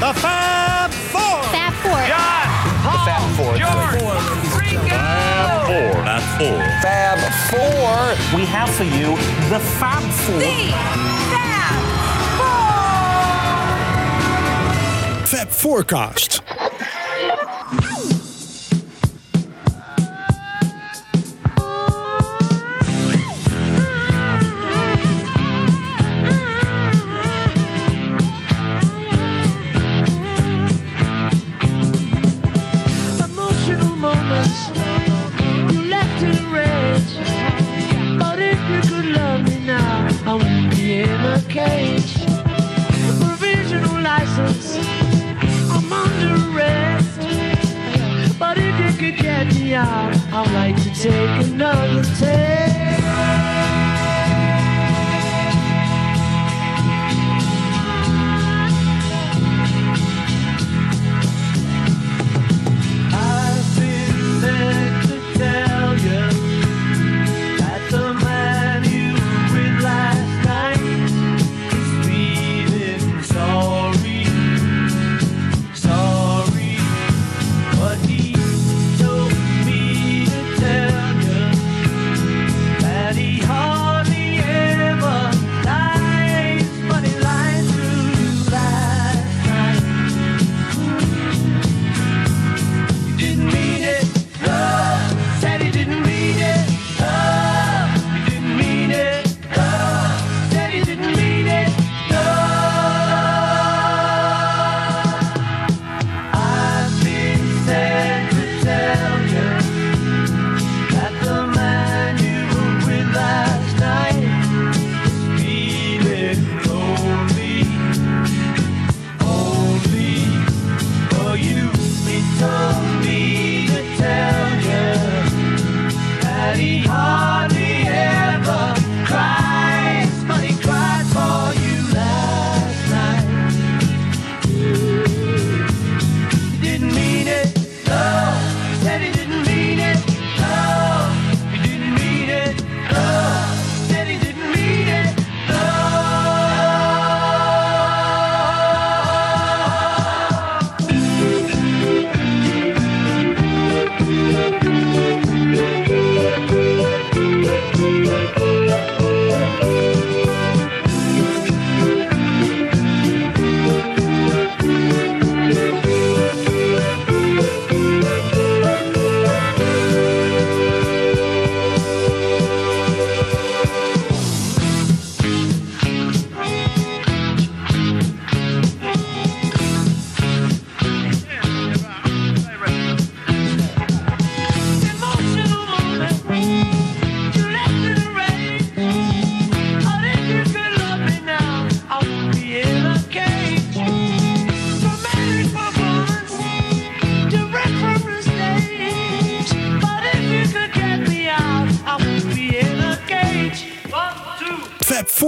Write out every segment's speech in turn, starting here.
The Fab Four. Fab Four. John, Paul, Fab Four. George, Ringo. Four. Fab Four. Fab Four. We have for you the Fab Four. Fab Forecast. I'm under arrest. But if you could get me out, I'd like to take another test.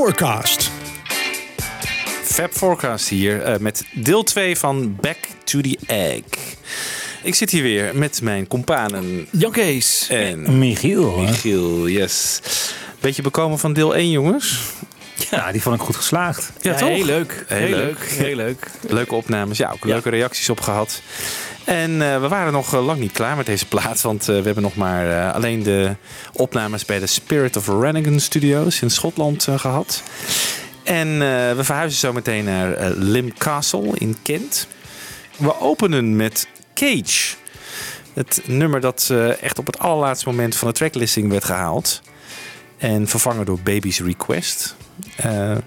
Forecast. Fab Forecast hier eh, met deel 2 van Back to the Egg. Ik zit hier weer met mijn companen Jan Kees. en Michiel. hè? Michiel. Yes. Beetje bekomen van deel 1, jongens. Ja, die vond ik goed geslaagd. Ja, toch? Heel leuk. Heel Heel, leuk. leuk. Heel leuk. Leuke opnames, ja, ook Ja. leuke reacties op gehad. En eh, we waren nog eh, lang niet klaar met deze plaat, want eh, we hebben nog maar alleen de opnames bij de Spirit of Rennigan Studios in Schotland eh, gehad. En we verhuizen zo meteen naar Lim Castle in Kent. We openen met Cage. Het nummer dat echt op het allerlaatste moment van de tracklisting werd gehaald. En vervangen door Baby's Request.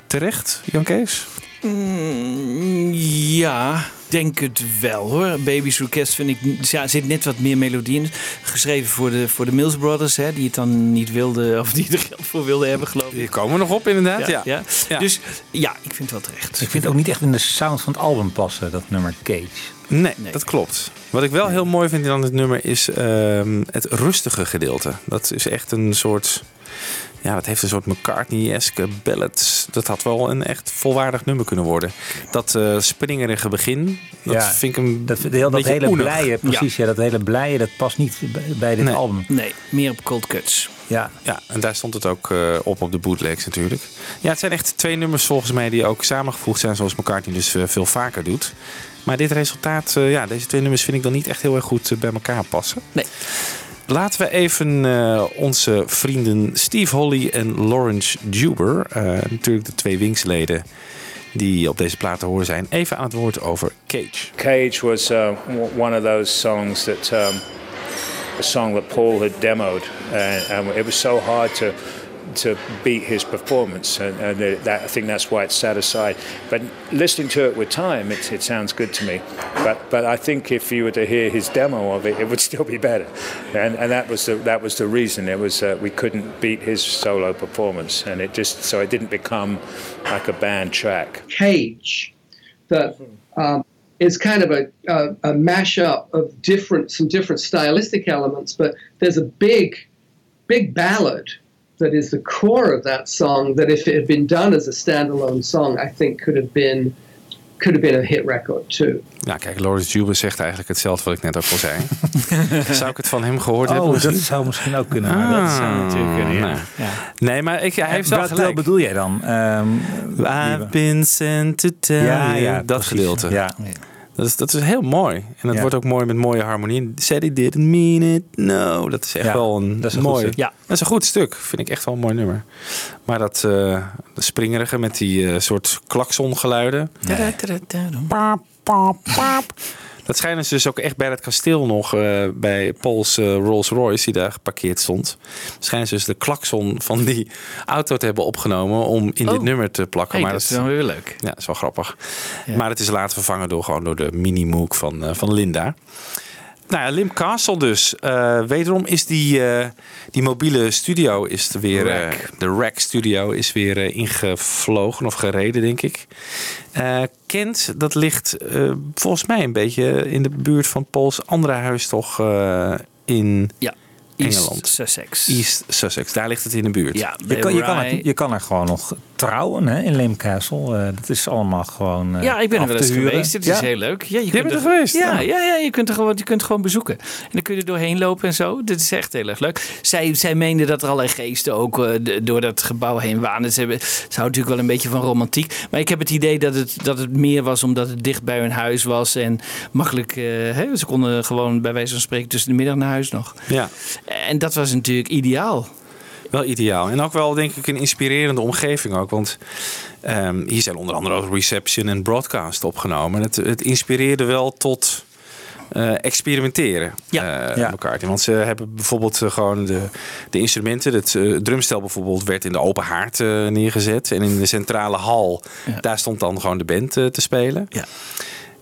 Terecht, Jan Kees? Mm, ja, denk het wel hoor. Baby's Request vind ik, ja, er zit net wat meer melodie in. Geschreven voor de, voor de Mills Brothers, hè, die het dan niet wilden, of die er geld voor wilden hebben, geloof ik. Hier komen we nog op, inderdaad. Ja, ja. Ja. Dus ja, ik vind het wel terecht. Ik vind het ook niet echt in de sound van het album passen, dat nummer Cage. Nee, Nee. dat klopt. Wat ik wel heel mooi vind aan dit nummer is ehm, het rustige gedeelte. Dat is echt een soort ja, dat heeft een soort McCartney-esque ballad. Dat had wel een echt volwaardig nummer kunnen worden. Dat eh, springerige begin, dat Ja, vind ik hem Dat, heel, dat hele oenig. blije, precies. Ja. dat hele blije, dat past niet bij- dit Nee. album. Nee, meer op cold cuts. Ja. Ja, en daar stond het ook eh, op op de bootlegs natuurlijk. Ja, het zijn echt twee nummers volgens mij die ook samengevoegd zijn zoals McCartney dus eh, veel vaker doet. Maar dit resultaat, eh, ja, deze twee nummers vind ik dan niet echt heel erg goed bij elkaar passen. Nee. Laten we even eh, onze vrienden Steve Holly en Lawrence Duber, eh, natuurlijk de twee Wings-leden die op deze plaat te horen zijn, even aan het woord over Cage. Cage was uh, one of those songs that um, a song that Paul had demoed, and it was so hard to to beat his performance, and, and that, I think that's why it's set aside. But listening to it with time, it, it sounds good to me. But but I think if you were to hear his demo of it, it would still be better, and and that was the that was the reason. It was uh, we couldn't beat his solo performance, and it just so it didn't become like a band track. cage that um, is kind of a, a, a mashup of different some different stylistic elements, but there's a big, big ballad that is the core of that song. That if it had been done as a standalone song, I think could have been could have been a hit record too. Nou, kijk, Lawrence Duber zegt eigenlijk hetzelfde wat ik net ook al zei. Zou ik het van hem gehoord hebben? Oh, misschien? dat zou misschien ook kunnen. maar dat zou natuurlijk kunnen, ja. nee. ja. Nee, maar ik, hij heeft wel Wat gelijk. bedoel jij dan? Ehm, I've been sent to tell ja, ja, dat precies. gedeelte. Ja. Dat, is, dat is heel mooi. En dat Ja. wordt ook mooi met mooie harmonie. Said he didn't mean it. No. Dat is echt Ja, wel een, dat is een goed mooi. stuk. Ja. Dat is een goed stuk. Vind ik echt wel een mooi nummer. Maar dat uh, de springerige met die uh, soort klaksongeluiden. Paap, paap, paap. Dat schijnen ze dus ook echt bij het kasteel nog, uh, bij Paul's uh, Rolls Royce, die daar geparkeerd stond. Schijnen ze dus de klakson van die auto te hebben opgenomen om in Oh. dit nummer te plakken. Hey, maar dat is dan weer leuk. Ja, dat is wel grappig. Ja. Maar het is later vervangen door, gewoon door de mini-mook van, uh, van Linda. Nou ja, Lim Castle dus. Uh, wederom is die, uh, die mobiele studio is er weer. Uh, de Rack Studio is weer ingevlogen of gereden, denk ik. Kent, dat ligt volgens mij een beetje in de buurt van Pauls andere huis, toch? In ja. Engeland. East Sussex. East Sussex, daar ligt het in de buurt. Ja, Je kan, je, kan er, je kan er gewoon nog trouwen hè, in Lim Castle. Uh, dat is allemaal gewoon. Uh, ja, ik ben er wel eens geweest. Het ja? is heel leuk. Ja, je, je kunt bent er geweest? Ja, ja, ja, je kunt er gewoon, je kunt gewoon bezoeken. En dan kun je er doorheen lopen en zo. Dit is echt heel erg leuk. Zij, zij meende dat er allerlei geesten ook uh, de, door dat gebouw heen waren. Ze hebben, ze natuurlijk wel een beetje van romantiek. Maar ik heb het idee dat het, dat het meer was omdat het dicht bij hun huis was. En makkelijk, hè, ze konden gewoon bij wijze van spreken tussen de middag naar huis nog. Ja. En dat was natuurlijk ideaal. Wel ideaal. En ook wel, denk ik, een inspirerende omgeving ook. Want um, hier zijn onder andere ook reception en broadcast opgenomen. Het, het inspireerde wel tot uh, experimenteren. Ja. Uh, ja. McCartney. Want ze hebben bijvoorbeeld uh, gewoon de, de instrumenten. Het uh, drumstel bijvoorbeeld werd in de open haard uh, neergezet. En in de centrale hal, ja. daar stond dan gewoon de band uh, te spelen. Ja.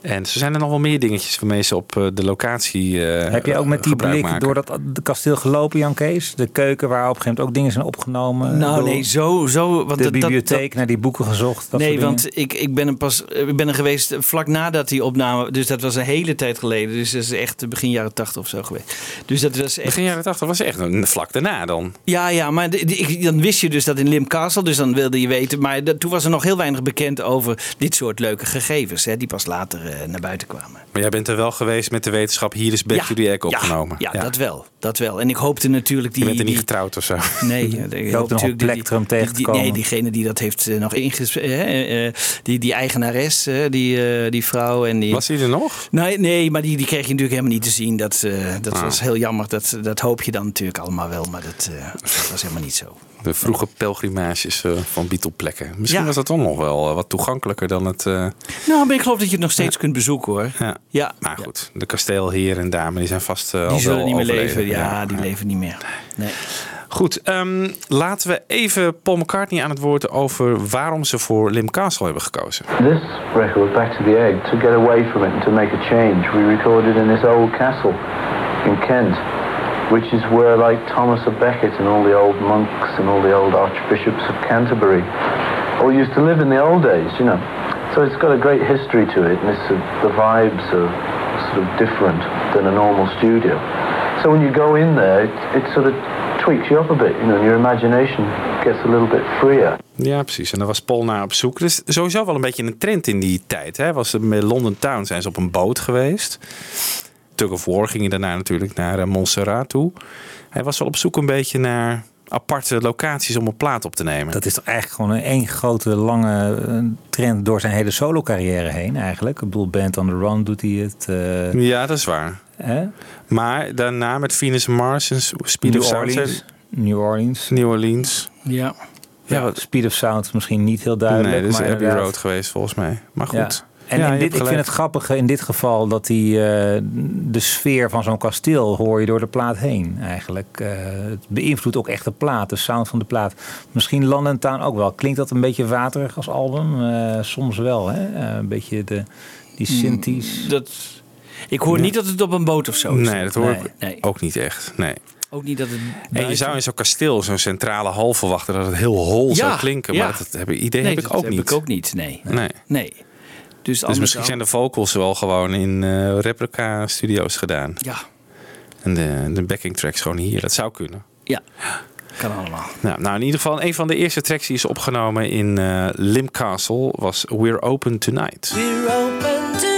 En zo zijn er nog wel meer dingetjes waarmee ze op uh, de locatie. Uh, Heb je ook met die blik maken. door dat de kasteel gelopen, Jan Kees? De keuken waar op een gegeven moment ook dingen zijn opgenomen? Nou, nee, zo. zo want de dat, bibliotheek, dat, naar die boeken gezocht. Dat nee, want ik, ik ben er pas. Ik ben er geweest vlak nadat die opname. Dus dat was een hele tijd geleden. Dus dat is echt begin jaren tachtig of zo geweest. Dus dat was echt. Begin jaren tachtig was echt een vlak daarna dan. Ja, ja, maar de, de, dan wist je dus dat in Lim Castle. Dus dan wilde je weten. Maar dat, toen was er nog heel weinig bekend over dit soort leuke gegevens. Hè, die pas later naar buiten kwamen. Maar jij bent er wel geweest met de wetenschap. Hier is Back ja, to the Egg opgenomen. Ja, dat wel. Dat wel. En ik hoopte natuurlijk die... Je bent er niet die, getrouwd of zo? Nee. ik hoopte een plektrum tegen te die, komen. Nee, diegene die dat heeft uh, nog ingesproken. Uh, die, die eigenares, die, die vrouw. En die... Was hij er nog? Nee, nee maar die, die kreeg je natuurlijk helemaal niet te zien. Dat, dat Ah. was heel jammer. Dat, dat hoop je dan natuurlijk allemaal wel. Maar dat, dat was helemaal niet zo. De vroege pelgrimages uh, van Beatle-plekken. Misschien Ja. was dat toch nog wel uh, wat toegankelijker dan het... Uh... Nou, maar ik geloof dat je het nog steeds kunt bezoeken hoor. Ja. Ja. Maar goed, de kasteelheer en dame die zijn vast uh, Die al zullen wel niet meer leven. Ja, die leven niet meer. Nee. Goed, um, laten we even Paul McCartney aan het woord over waarom ze voor Lim Castle hebben gekozen. This record, Back to the Egg, to get away from it and to make a change, we recorded in this old castle in Kent, which is where like Thomas of Becket and all the old monks and all the old archbishops of Canterbury all used to live in the old days, you know. So it's got a great history to it, and it's, uh, the vibes are sort of different than a normal studio. So when you go in there, it, it sort of tweaks you up a bit, you know, and your imagination gets a little bit freer. Ja, precies. En daar was Paul naar op zoek. Dus sowieso wel een beetje een trend in die tijd. Hè? Was het met London Town zijn ze op een boot geweest. Tug of War ging je daarna natuurlijk naar eh, Montserrat toe. Hij was wel op zoek een beetje naar aparte locaties om een plaat op te nemen. Dat is toch eigenlijk gewoon een één grote lange eh, trend door zijn hele solo carrière heen eigenlijk. Ik bedoel, Band on the Run doet hij het. eh, Ja, dat is waar. hè? Maar daarna met Venus Mars en Speed New of Sound. Orleans. New Orleans. New Orleans. Ja. Ja, Speed of Sound is misschien niet heel duidelijk. nee, dat is maar Abbey inderdaad- Road geweest volgens mij. Maar Ja. En Ja, in je dit, ik vind het grappige in dit geval dat die, eh, de sfeer van zo'n kasteel hoor je door de plaat heen eigenlijk. Eh, het beïnvloedt ook echt de plaat, de sound van de plaat. Misschien London Town ook wel. Klinkt dat een beetje waterig als album? Eh, soms wel, hè? Een beetje de, die synthes. Dat, ik hoor niet dat het op een boot of zo is. Nee, dat hoor Nee. ik Nee. ook niet echt. Nee. Ook niet dat het... En je zou in zo'n kasteel, zo'n centrale hal verwachten dat het heel hol zou klinken. ja. Maar dat heb, idee Nee, heb ik dat ook heb niet. ik ook niet, nee. Nee. Nee. Dus, Dus misschien zijn de vocals wel gewoon in eh, replica studio's gedaan. Ja, En de, de backing tracks gewoon hier. Dat zou kunnen. ja. Kan allemaal. Nou, nou, in ieder geval, een van de eerste tracks die is opgenomen in eh Limcastle was We're Open Tonight. We're open tonight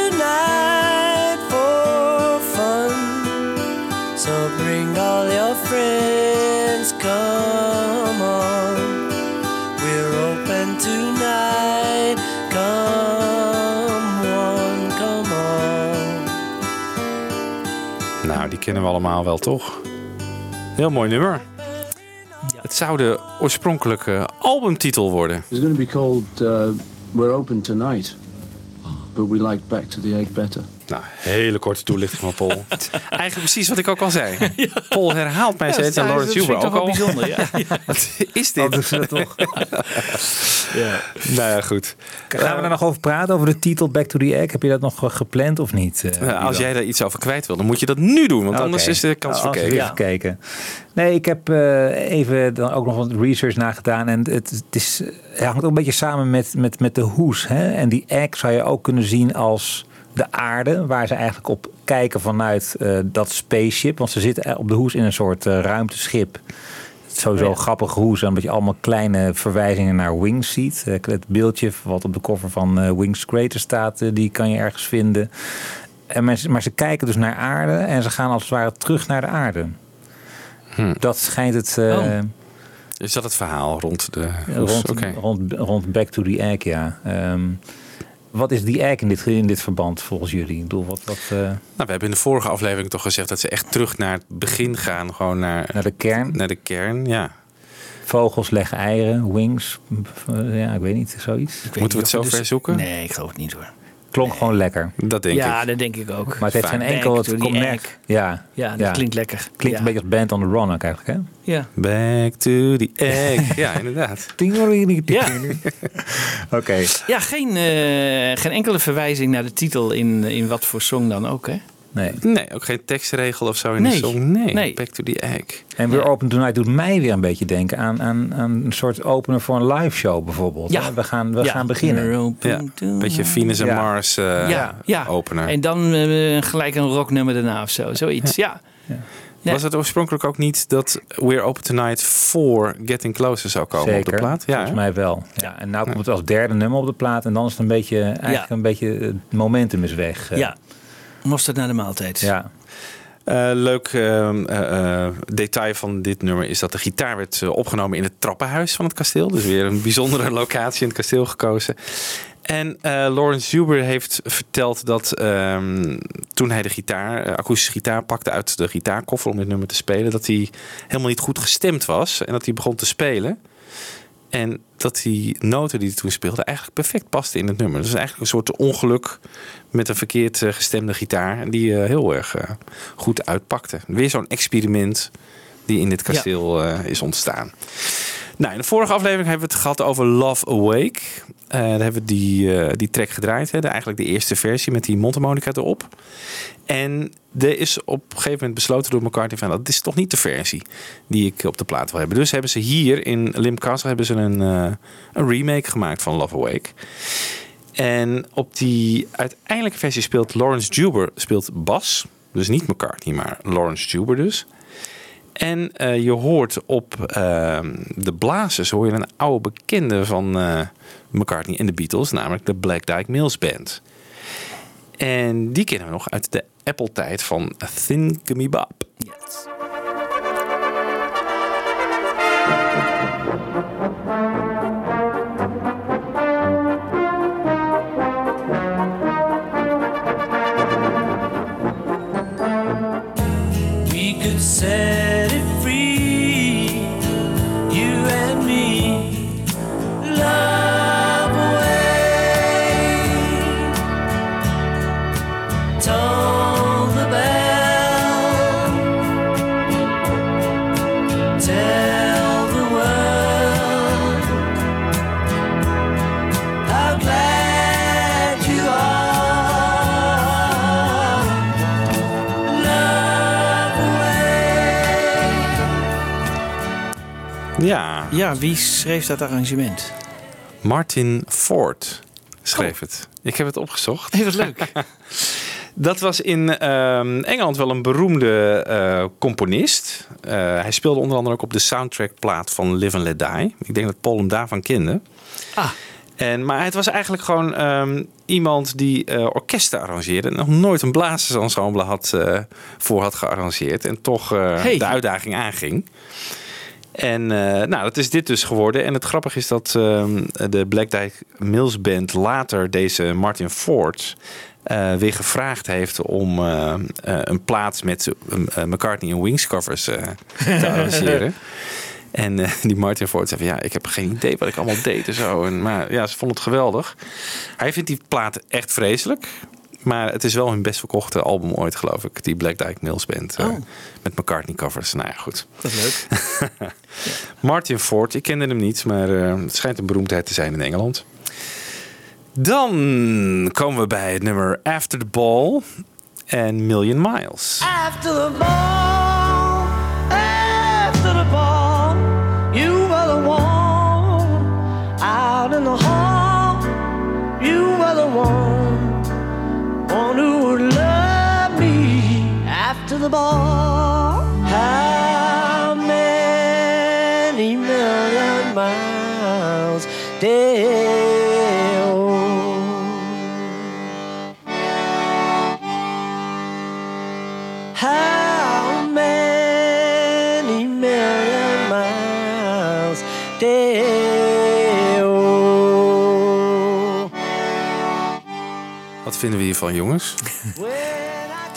kennen we allemaal wel, toch? Heel mooi nummer. Het zou de oorspronkelijke albumtitel worden. It's going to be called uh, We're Open Tonight, but we like Back to the Egg better. Nou, hele korte toelichting van Paul. Eigenlijk precies wat ik ook al zei. Paul herhaalt mij steeds en Lawrence Huber ook al. bijzonder, ja. Wat is dit? Dat toch? Nou ja, goed. Gaan we er nog over praten, over de titel Back to the Egg? Heb je dat nog eh, gepland of niet? eh, Nou, als jij daar iets over kwijt wil, dan moet je dat nu doen. Want anders is de kans Nou, verkeken. weer gekeken. Nee, ik heb eh, even dan ook nog wat research nagedaan. En het, het is, het hangt ook een beetje samen met, met, met de hoes. Hè? En die egg zou je ook kunnen zien als de aarde. Waar ze eigenlijk op kijken vanuit eh, dat spaceship. Want ze zitten op de hoes in een soort eh, ruimteschip. Het is sowieso Oh ja. grappig hoes. Omdat je allemaal kleine verwijzingen naar Wings ziet. Eh, Het beeldje wat op de cover van eh, Wings Crater staat. eh, die kan je ergens vinden. En maar, ze- maar ze kijken dus naar aarde en ze gaan als het ware terug naar de aarde. Dat schijnt het eh, Oh. Is dat het verhaal rond de hoes? rond, Oké. rond, rond Back to the Egg, ja. Ehm, wat is die egg in dit, in dit verband volgens jullie? Ik bedoel, wat, wat, eh, Nou, we hebben in de vorige aflevering toch gezegd dat ze echt terug naar het begin gaan. Gewoon naar, naar de kern? naar de kern, ja. Vogels leggen eieren, wings. eh, ja, ik weet niet, zoiets. Moeten we het zo ver zoeken? Nee, ik geloof het niet hoor. Klonk gewoon lekker. Dat denk ja, ik. dat denk ik ook. Maar het heeft geen enkel... Het connect. egg. Ja, Ja, dat Ja. klinkt lekker. klinkt ja. een beetje als Band on the Run ook eigenlijk, hè? Ja. Back to the egg. ja, inderdaad. Ja. Oké. Ja, geen, eh, geen enkele verwijzing naar de titel in, in wat voor song dan ook, hè? Nee. Nee, ook geen tekstregel of zo in de song. Nee, Nee. Back to the egg. En weer Open Tonight doet mij weer een beetje denken aan, aan, aan een soort opener voor een live show bijvoorbeeld. Ja. hè? We gaan, we Ja. gaan beginnen. We're Ja, een beetje Venus en Ja. Mars eh, ja, ja. opener. En dan eh, gelijk een rocknummer daarna of zo. Zoiets, ja. Nee. Was het oorspronkelijk ook niet dat We're Open Tonight voor Getting Closer zou komen Zeker, op de plaat? Ja, volgens mij wel. Ja, en nou komt het als derde nummer op de plaat en dan is het een beetje, eigenlijk Ja. een beetje, het momentum is weg. eh. Ja. Mosterd naar de maaltijd. ja. Eh, leuk ehm, eh, eh, detail van dit nummer is dat de gitaar werd opgenomen in het trappenhuis van het kasteel. Dus weer een bijzondere locatie in het kasteel gekozen. En Lawrence Huber heeft verteld dat ehm, toen hij de gitaar, akoestische gitaar pakte uit de gitaarkoffer om dit nummer te spelen, dat hij helemaal niet goed gestemd was en dat hij begon te spelen. En dat die noten die hij toen speelde eigenlijk perfect pasten in het nummer. Dus eigenlijk een soort ongeluk met een verkeerd eh, gestemde gitaar. En die eh, heel erg eh, goed uitpakte. Weer zo'n experiment die in dit kasteel is ontstaan. Nou, in de vorige aflevering hebben we het gehad over Love Awake. Eh, daar hebben we die, die track gedraaid. Hè? De, eigenlijk de eerste versie met die mondharmonica erop. En er is op een gegeven moment besloten door McCartney van dat is toch niet de versie die ik op de plaat wil hebben. Dus hebben ze hier in Limp Castle hebben ze een, een remake gemaakt van Love Awake. En op die uiteindelijke versie speelt Lawrence Juber speelt bas. Dus niet McCartney, maar Lawrence Juber dus. En eh, je hoort op ehm, de blazers hoor je een oude bekende van eh, McCartney en de Beatles, namelijk de Black Dyke Mills Band. En die kennen we nog uit de Apple-tijd van Thin Gimme Bob. Ja, Ja, wie schreef dat arrangement? Martin Ford schreef het. Ik heb het opgezocht. Heel leuk. Dat was in ehm, Engeland wel een beroemde eh, componist. Eh, hij speelde onder andere ook op de soundtrackplaat van Live and Let Die. Ik denk dat Paul hem daarvan kende. Ah. En, maar het was eigenlijk gewoon ehm, iemand die eh, orkesten arrangeerde. En nog nooit een blazersensemble had, voor had gearrangeerd. En toch Hey. de uitdaging aanging. En eh, nou, dat is dit dus geworden. En het grappige is dat ehm, de Black Dyke Mills Band later deze Martin Ford eh, weer gevraagd heeft om eh, een plaats met eh, McCartney en Wings covers te arrangeren. En die Martin Ford zei van ja, ik heb geen idee wat ik allemaal deed en zo. En, maar ja, ze vond het geweldig. Hij vindt die plaat echt vreselijk. Maar het is wel hun best verkochte album ooit, geloof ik. Die Black Dyke Mills Band. eh, Oh. Met McCartney covers. Nou ja, goed. Dat is leuk. Martin Ford, ik kende hem niet, maar eh, het schijnt een beroemdheid te zijn in Engeland. Dan komen we bij het nummer After the Ball en Million Miles. After the ball, the ball. How many million miles did How many million miles did Wat vinden we hiervan, jongens?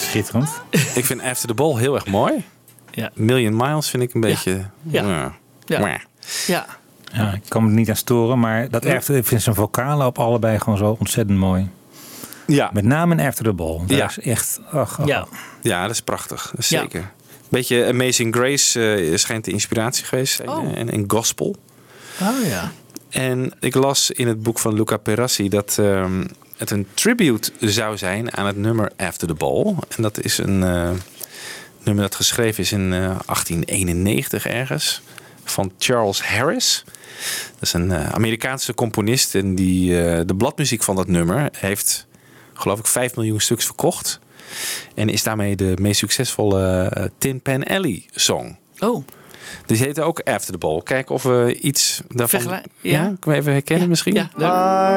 Schitterend. ik vind After the Ball heel erg mooi. Ja. Million Miles vind ik een beetje... Ja. Ja. Ja. Maar Ja. Ja, ik kan me er niet aan storen, maar dat erfte, ik vind zijn vocalen op allebei gewoon zo ontzettend mooi. ja. Met name in After the Ball. Dat Ja. is echt, ach, ach, Ja. ja, dat is prachtig. Dat is Ja. Zeker. Beetje Amazing Grace eh, schijnt de inspiratie geweest te zijn. Oh. En, en gospel. Oh ja. En ik las in het boek van Luca Perassi dat ehm, het een tribute zou zijn aan het nummer After the Ball. En dat is een eh, nummer dat geschreven is in eh, 1891 ergens. Van Charles Harris. Dat is een eh, Amerikaanse componist. En die, eh, de bladmuziek van dat nummer heeft, geloof ik, 5 miljoen stuks verkocht. En is daarmee de meest succesvolle eh, Tin Pan Alley song. Oh. Dus die heette ook After the Ball. Kijken of we iets daarvan... Vergelijk- ja. ja. kunnen we even herkennen misschien? Ja.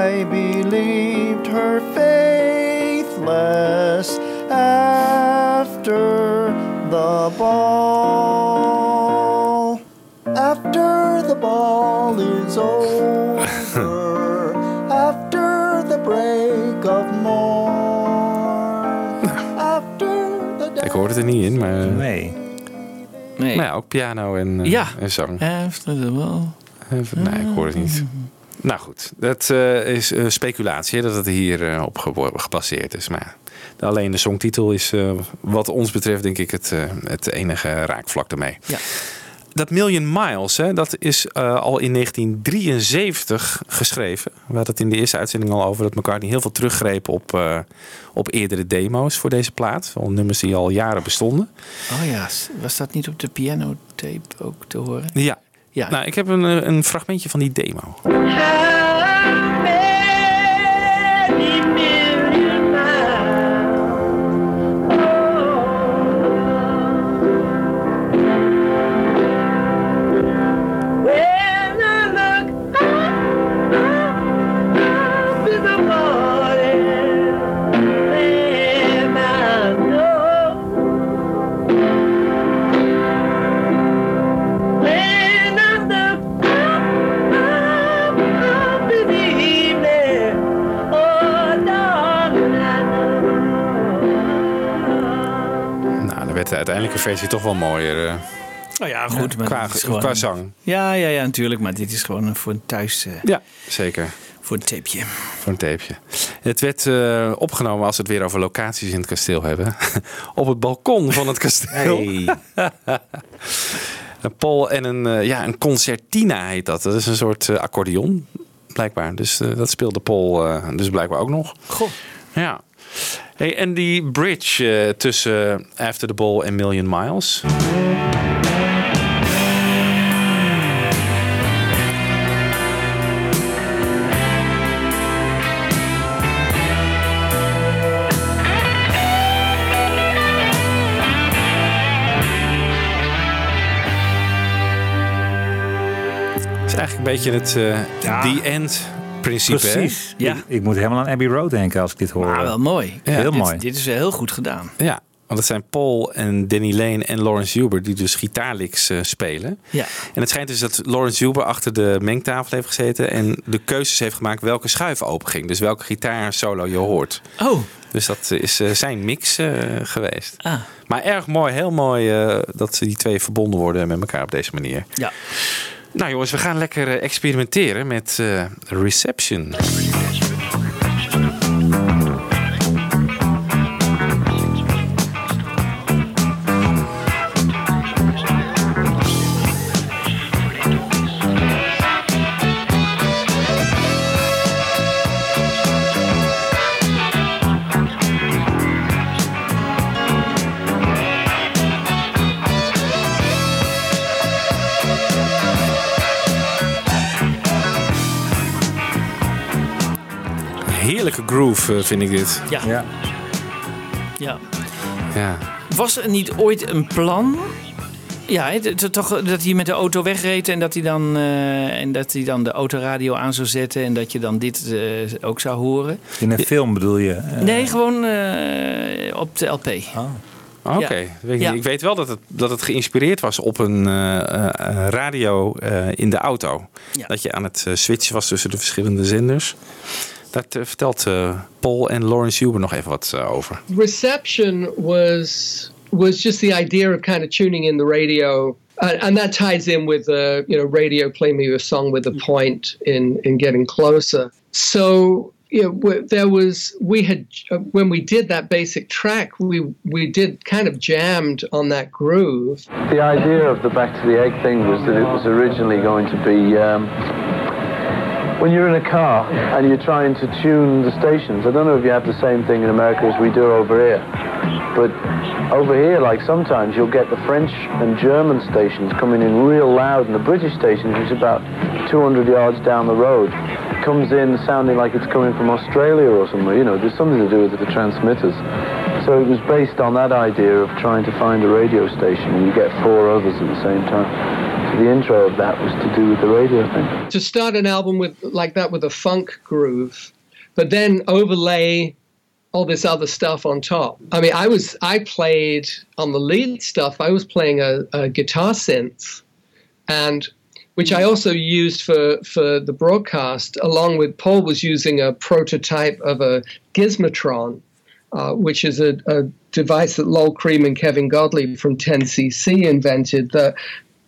I believed her faithless after the ball. After the ball is over, after the break of morn, the Ik hoorde het er niet in, maar... Nee. Nou ja, ook piano en, eh, Ja. en zang. After the. Even- nee, ik hoor het niet. Nou goed, dat eh, is eh, speculatie dat het hier eh, op ge- gebaseerd is. Maar alleen de songtitel is wat ons betreft denk ik het, het enige raakvlak ermee. Ja. Dat Million Miles, hè, dat is eh, al in 1973 geschreven. We hadden het in de eerste uitzending al over dat McCartney heel veel teruggreep op, eh, op eerdere demo's voor deze plaat. Al nummers die al jaren bestonden. Oh ja. Was dat niet op de pianotape ook te horen? Ja. Ja. Nou, ik heb een, eh, een fragmentje van die demo. Uiteindelijke versie toch wel mooier. eh, Nou ja, goed. maar qua, gewoon- qua zang. Ja, ja, ja, natuurlijk. Maar dit is gewoon voor een thuis, eh, Ja, zeker. voor een tapeje. Voor een tapeje. Het werd eh, opgenomen, als we het weer over locaties in het kasteel hebben, op het balkon van het kasteel. Een Paul en een, ja, een concertina heet dat. Dat is een soort accordeon, blijkbaar. Dus dat speelde Paul eh, dus blijkbaar ook nog. Goh. Ja. Hey, en die bridge eh, tussen After the Ball en Million Miles. is eigenlijk een beetje het the end principe. hè? Precies. Ja. Ik, ik moet helemaal aan Abbey Road denken als ik dit hoor. Maar wel mooi. Heel dit, mooi. Dit is heel goed gedaan. Ja, want het zijn Paul en Danny Lane en Lawrence Huber die dus gitaarlicks eh, spelen. Ja. En het schijnt dus dat Lawrence Huber achter de mengtafel heeft gezeten en de keuzes heeft gemaakt welke schuif open ging. Dus welke gitaar solo je hoort. Oh. Dus dat is eh, zijn mix eh, geweest. Ah. Maar erg mooi, heel mooi eh, dat die twee verbonden worden met elkaar op deze manier. Ja. Nou jongens, we gaan lekker eh, experimenteren met eh, Reception. Groove eh, vind ik dit. Ja. Ja. ja. Ja. Was er niet ooit een plan? Ja, toch, dat hij met de auto wegreed en dat hij dan, eh, en dat hij dan de autoradio aan zou zetten en dat je dan dit eh, ook zou horen. In een film bedoel je? Nee, gewoon eh, op de LP. Oké, Ja. dat weet ik, Ja. niet. ik weet wel dat het, dat het geïnspireerd was op een eh, eh, radio eh, in de auto. Ja. Dat je aan het switchen was tussen de verschillende zenders. Daar eh, vertelt eh, Paul en Lawrence Huber nog even wat eh, over. reception was was just the idea of kind of tuning in the radio and, and that ties in with uh, you know radio play me a song with a point in in getting closer so you know there was we had uh, when we did that basic track we we did kind of jammed on that groove The idea of the back to the egg thing was that it was originally going to be um, when you're in a car and you're trying to tune the stations. I don't know if you have the same thing in America as we do over here, but over here, like sometimes you'll get the French and German stations coming in real loud, and the British station, which is about 200 yards down the road, comes in sounding like it's coming from Australia or somewhere. You know, there's something to do with the transmitters. So it was based on that idea of trying to find a radio station and you get four others at the same time. The intro of that was to do with the radio thing. to start an album with like that with a funk groove, but then overlay all this other stuff on top. I mean, I was I played on the lead stuff. I was playing a, a guitar synth, and which I also used for for the broadcast. Along with Paul was using a prototype of a Gizmotron, uh, which is a, a device that Lol Cream and Kevin Godley from 10cc invented that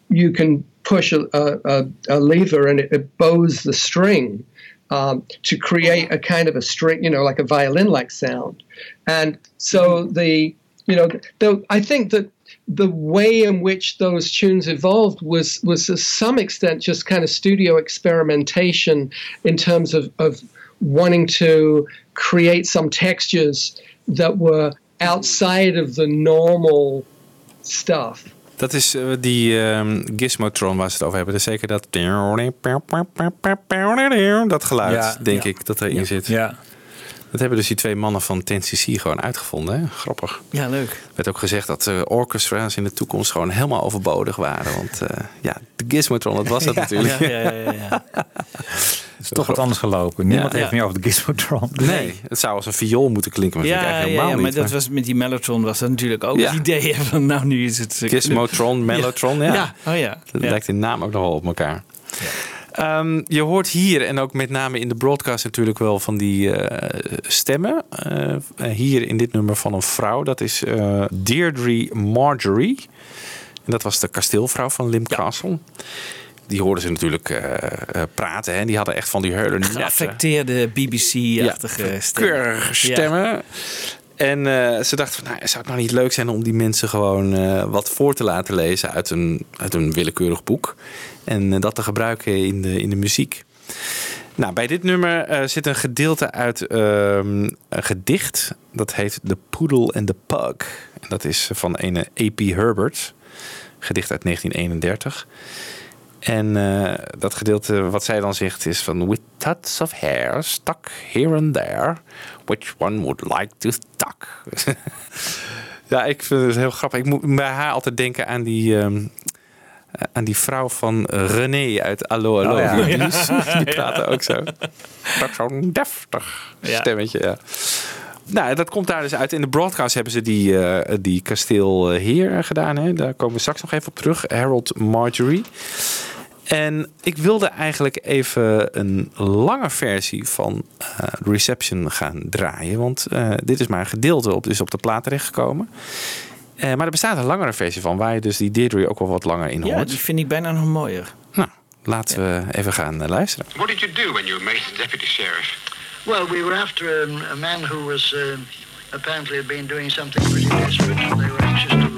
you can push a, a, a, lever and it, it bows the string um, to create a kind of a string, you know, like a violin-like sound. And so the, you know, the, I think that the way in which those tunes evolved was was to some extent just kind of studio experimentation in terms of, of wanting to create some textures that were outside of the normal stuff. Dat is eh, die ehm, Gizmotron waar ze het over hebben. Dus zeker dat... Dat geluid, Ja, denk ja. ik, dat erin zit. Ja. Dat hebben dus die twee mannen van 10cc gewoon uitgevonden. Hè? Grappig. Ja, leuk. Er werd ook gezegd dat uh, orchestra's in de toekomst gewoon helemaal overbodig waren. Want eh, ja, de Gizmotron, dat was dat natuurlijk. Ja, ja, ja, is toch wat anders gelopen. Niemand Ja. heeft meer over de Gizmotron. Nee, het zou als een viool moeten klinken, maar vind ik Ja, eigenlijk ja, ja, helemaal maar niet. dat was met die Mellotron was dat natuurlijk ook Ja. het idee van nou nu is het... Gizmotron, Mellotron, ja. Ja, oh ja. Dat Ja. lijkt in naam ook nog wel op elkaar. Ehm, je hoort hier en ook met name in de broadcast natuurlijk wel van die eh, stemmen. Eh, hier in dit nummer van een vrouw. Dat is eh, Deirdre Marjorie. En dat was de kasteelvrouw van Lim Castle. Die hoorden ze natuurlijk eh, eh, praten. Hè. Die hadden echt van die hele natte, Geaffecteerde BBC-achtige stem. keurige stemmen. En eh, ze dachten van, nou, zou het nou niet leuk zijn om die mensen gewoon eh, wat voor te laten lezen uit een, uit een willekeurig boek. En eh, dat te gebruiken in de, in de muziek. Nou, bij dit nummer eh, zit een gedeelte uit ehm, een gedicht. Dat heet The Poodle and the Pug. En dat is van een A.P. Herbert. Gedicht uit 1931. En eh, dat gedeelte wat zij dan zegt is van... With tuts of hair stuck here and there. Which one would like to tuck? ja, ik vind het heel grappig. Ik moet bij haar altijd denken aan die... ehm, aan die vrouw van René uit Allo Allo. Oh, ja. Die, praten ook zo. Dat zo'n deftig stemmetje, ja. Nou, dat komt daar dus uit. In de broadcast hebben ze die, eh, die kasteelheer gedaan. Hè? Daar komen we straks nog even op terug. Harold Marjorie. En ik wilde eigenlijk even een lange versie van eh, Reception gaan draaien. Want eh, dit is maar een gedeelte op, dus op de plaat terechtgekomen. Eh, maar er bestaat een langere versie van, waar je dus die Deirdre ook wel wat langer in Ja, hoort. die vind ik bijna nog mooier. Nou, laten we even gaan luisteren. What did you do when you were made deputy sheriff? Well, we were after um, a man who was uh, apparently had been doing something pretty desperate, they were anxious to,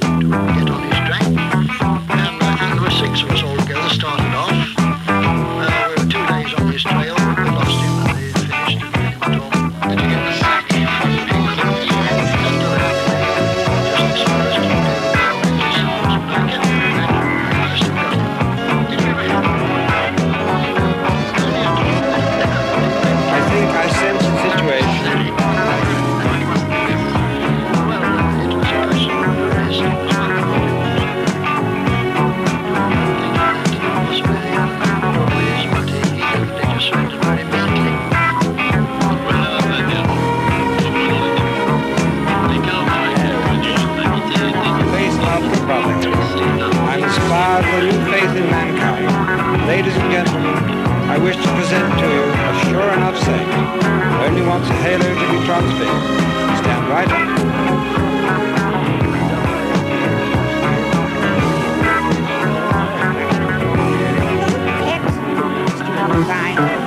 I wish to present to you a sure enough saying. Only wants a halo to be transfixed. Stand right up. Fine.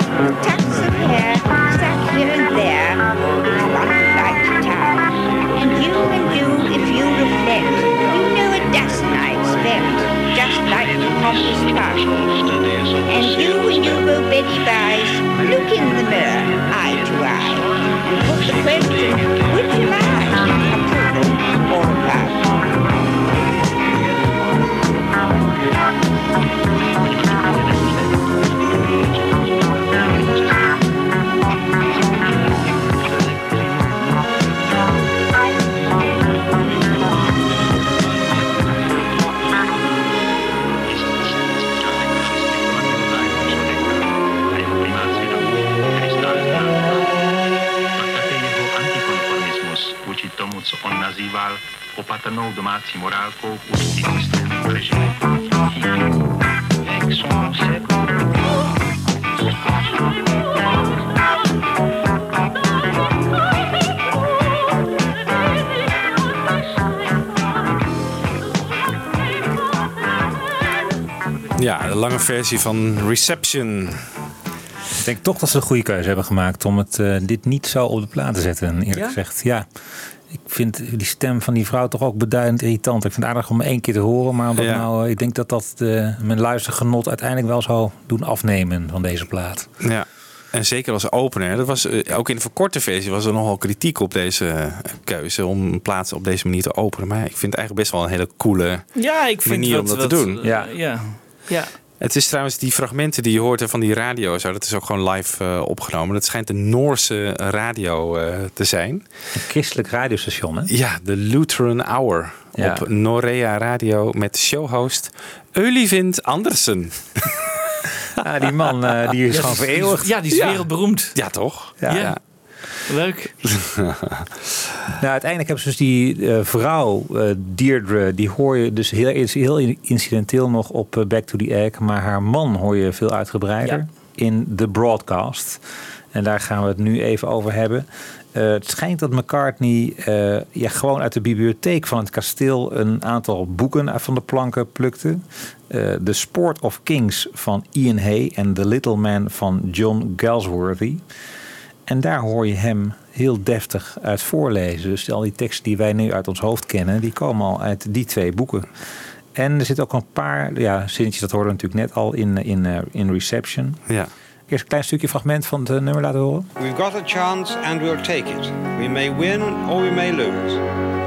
Versie van Reception. Ik denk toch dat ze een goede keuze hebben gemaakt om het, eh, dit niet zo op de plaat te zetten, eerlijk Ja? gezegd. Ja, ik vind die stem van die vrouw toch ook beduidend irritant. Ik vind het aardig om één keer te horen, maar omdat Ja. nou, eh, ik denk dat dat de, mijn luistergenot uiteindelijk wel zou doen afnemen van deze plaat. Ja. En zeker als opener. Dat was, eh, ook in de verkorte versie was er nogal kritiek op deze keuze om een plaats op deze manier te openen. Maar ik vind het eigenlijk best wel een hele coole Ja, ik vind manier om wat- dat te wat, doen. eh, ja. ja. Het is trouwens die fragmenten die je hoort van die radio. Zo, dat is ook gewoon live eh, opgenomen. Dat schijnt een Noorse radio eh, te zijn. Een christelijk radiostation, hè? Ja, de Lutheran Hour. Ja. Op Norea Radio met showhost Eulivind Andersen. Ja, die man eh, die is Ja, gewoon vereeuwigd. Ja, die is wereldberoemd. Ja, toch? Ja. Leuk. Nou, uiteindelijk hebben ze dus die eh, vrouw, eh, Deirdre, die hoor je dus heel, is heel incidenteel nog op eh, Back to the Egg. Maar haar man hoor je veel uitgebreider Ja. in The Broadcast. En daar gaan we het nu even over hebben. Eh, het schijnt dat McCartney eh, ja, gewoon uit de bibliotheek van het kasteel een aantal boeken uit van de planken plukte. Eh The Sport of Kings van Ian Hay en The Little Man van John Galsworthy. En daar hoor je hem heel deftig uit voorlezen. Dus al die teksten die wij nu uit ons hoofd kennen, die komen al uit die twee boeken. En er zitten ook een paar ja, zinnetjes, dat hoorden we natuurlijk net al in, in, eh, in Reception. Ja. Eerst een klein stukje fragment van het eh, nummer laten horen. We've got a chance and we'll take it. We may win or we may lose.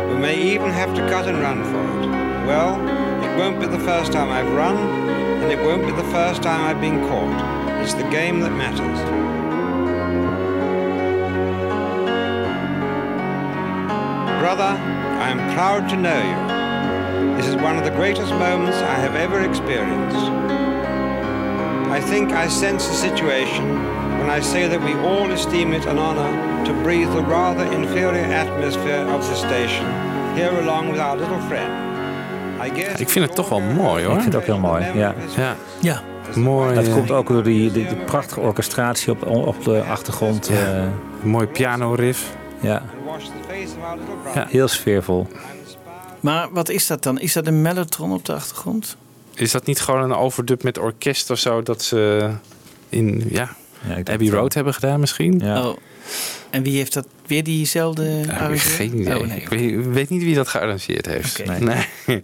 We may even have to cut and run for it. Well, it won't be the first time I've run, and it won't be the first time I've been caught. It's the game that matters. Brother, I am proud to know you. This is one of the greatest moments I have ever experienced. I think I sense the situation when I say that we all esteem it an honor to breathe the rather inferior atmosphere of the station here along with our little friend. I guess Ik vind het toch wel mooi hoor. Ik vind het ook heel mooi. Ja. Ja. Ja. Mooi. Dat eh, komt ook door die, die, die prachtige orchestratie op, op de achtergrond. Ja. eh, mooi piano riff. ja, Ja. heel sfeervol. Maar wat is dat dan? Is dat een mellotron op de achtergrond? Is dat niet gewoon een overdub met orkest of zo dat ze in ja, Abbey. Road hebben gedaan misschien? Ja. Oh. En wie heeft dat weer diezelfde Ja, geen idee. Oh, nee. ik, weet, ik weet niet wie dat gearrangeerd heeft. Nee.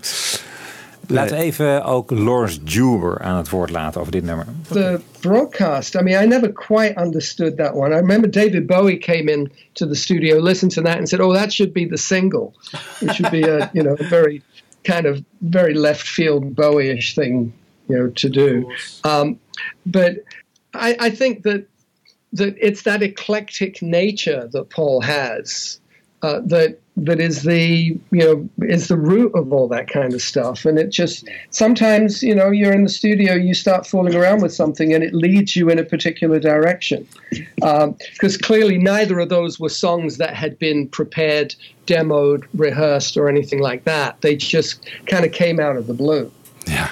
Laten we even ook Lawrence Juber aan het woord laten over dit nummer. the broadcast. I mean, I never quite understood that one. I remember David Bowie came in to the studio, listened to that, and said, "Oh, that should be the single. It should be a you know a very kind of very left field Bowie-ish thing, you know, to do." Um, but I, I think that that it's that eclectic nature that Paul has uh, that that is the you know is the root of all that kind of stuff. And it just sometimes you know you're in the studio you start fooling around with something and it leads you in a particular direction. Um, because clearly neither of those were songs that had been prepared demoed rehearsed or anything like that. They just kind of came out of the blue. Yeah.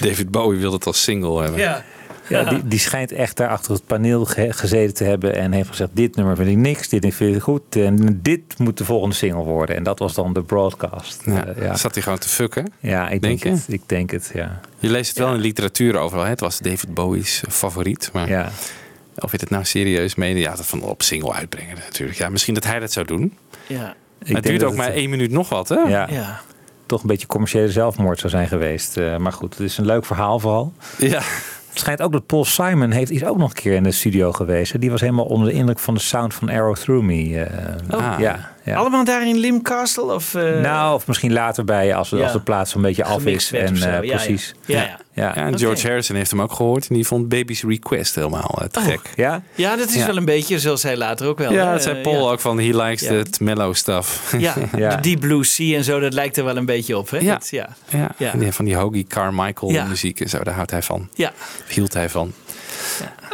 David Bowie wilde het als single hebben. Ja. Ja, die, die schijnt echt daar achter het paneel ge- gezeten te hebben en heeft gezegd: Dit nummer vind ik niks, dit vind ik goed. En dit moet de volgende single worden. En dat was dan de broadcast. Ja. Eh, ja. Zat hij gewoon te fucken? ja, ik Denk het. Ik denk het, ja. Je leest het wel in literatuur overal. Hè? Het was David Bowie's favoriet. Maar ja. of je het nou serieus meende, ja, dat van op single uitbrengen natuurlijk. Ja, misschien dat hij dat zou doen. Ja. Ik het denk duurt dat ook maar het- één minuut nog wat, hè? Ja, Ja. toch een beetje commerciële zelfmoord zou zijn geweest. Eh, maar goed, het is een leuk verhaal vooral. Ja. Het schijnt ook dat Paul Simon heeft, is ook nog een keer in de studio geweest. Die was helemaal onder de indruk van de sound van Arrow Through Me. eh, Ah. ja, ja. Allemaal daar in Lim Castle? Of, eh, nou, of misschien later bij, als, Ja. als de plaats een beetje af is. gemixt En, eh, Ja, ja. precies. Ja, ja. Ja. Ja, en. George Harrison heeft hem ook gehoord. En die vond Baby's Request helemaal eh, te Oh. gek. Ja? Ja, dat is Ja. wel een beetje zoals hij later ook wel. Ja, dat zei Eh, Paul ja. ook van, he likes Ja. that mellow stuff. Ja, Ja. de Deep Blue Sea en zo, dat lijkt er wel een beetje op. Hè? Ja. Dat- ja. Ja, en van die Hoagie Carmichael Ja. muziek en zo, daar houdt hij van. ja. Hield hij van.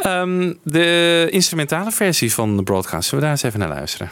Ehm, de instrumentale versie van de broadcast, zullen we daar eens even naar luisteren?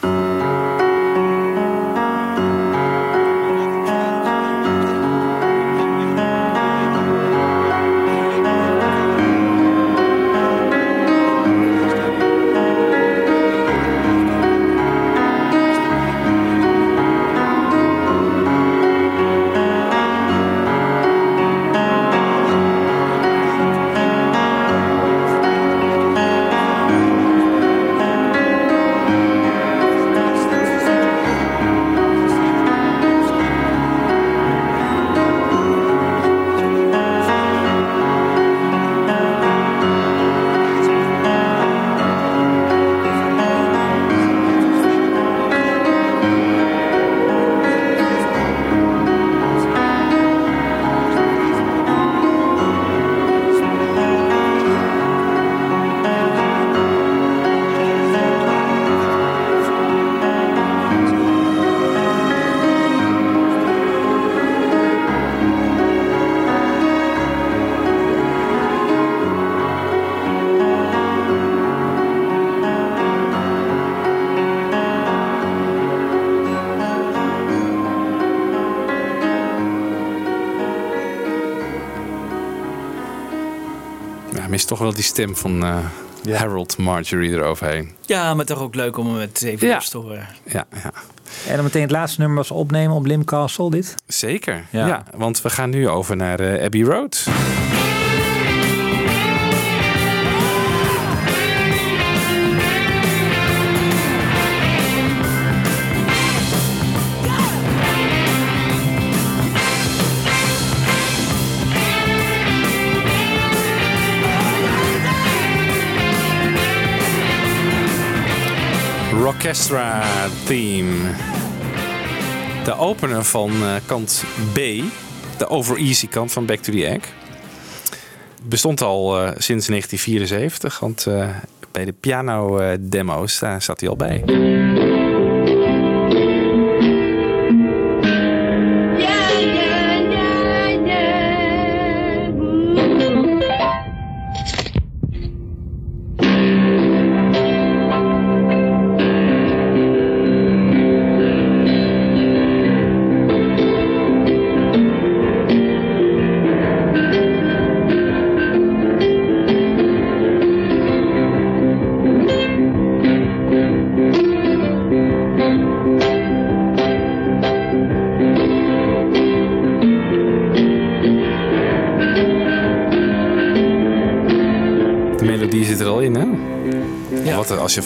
Wel die stem van eh, Harold Marjorie eroverheen. Ja, maar toch ook leuk om hem met even Ja. te horen. Ja, ja. En dan meteen het laatste nummer was opnemen op Lim Castle, dit? Zeker. Ja. Ja. want we gaan nu over naar eh, Abbey Road. Rockestra theme. De opener van eh, kant B, de over easy kant van Back to the Egg. Bestond al eh, sinds 1974, want eh, bij de piano demo's daar zat hij al bij.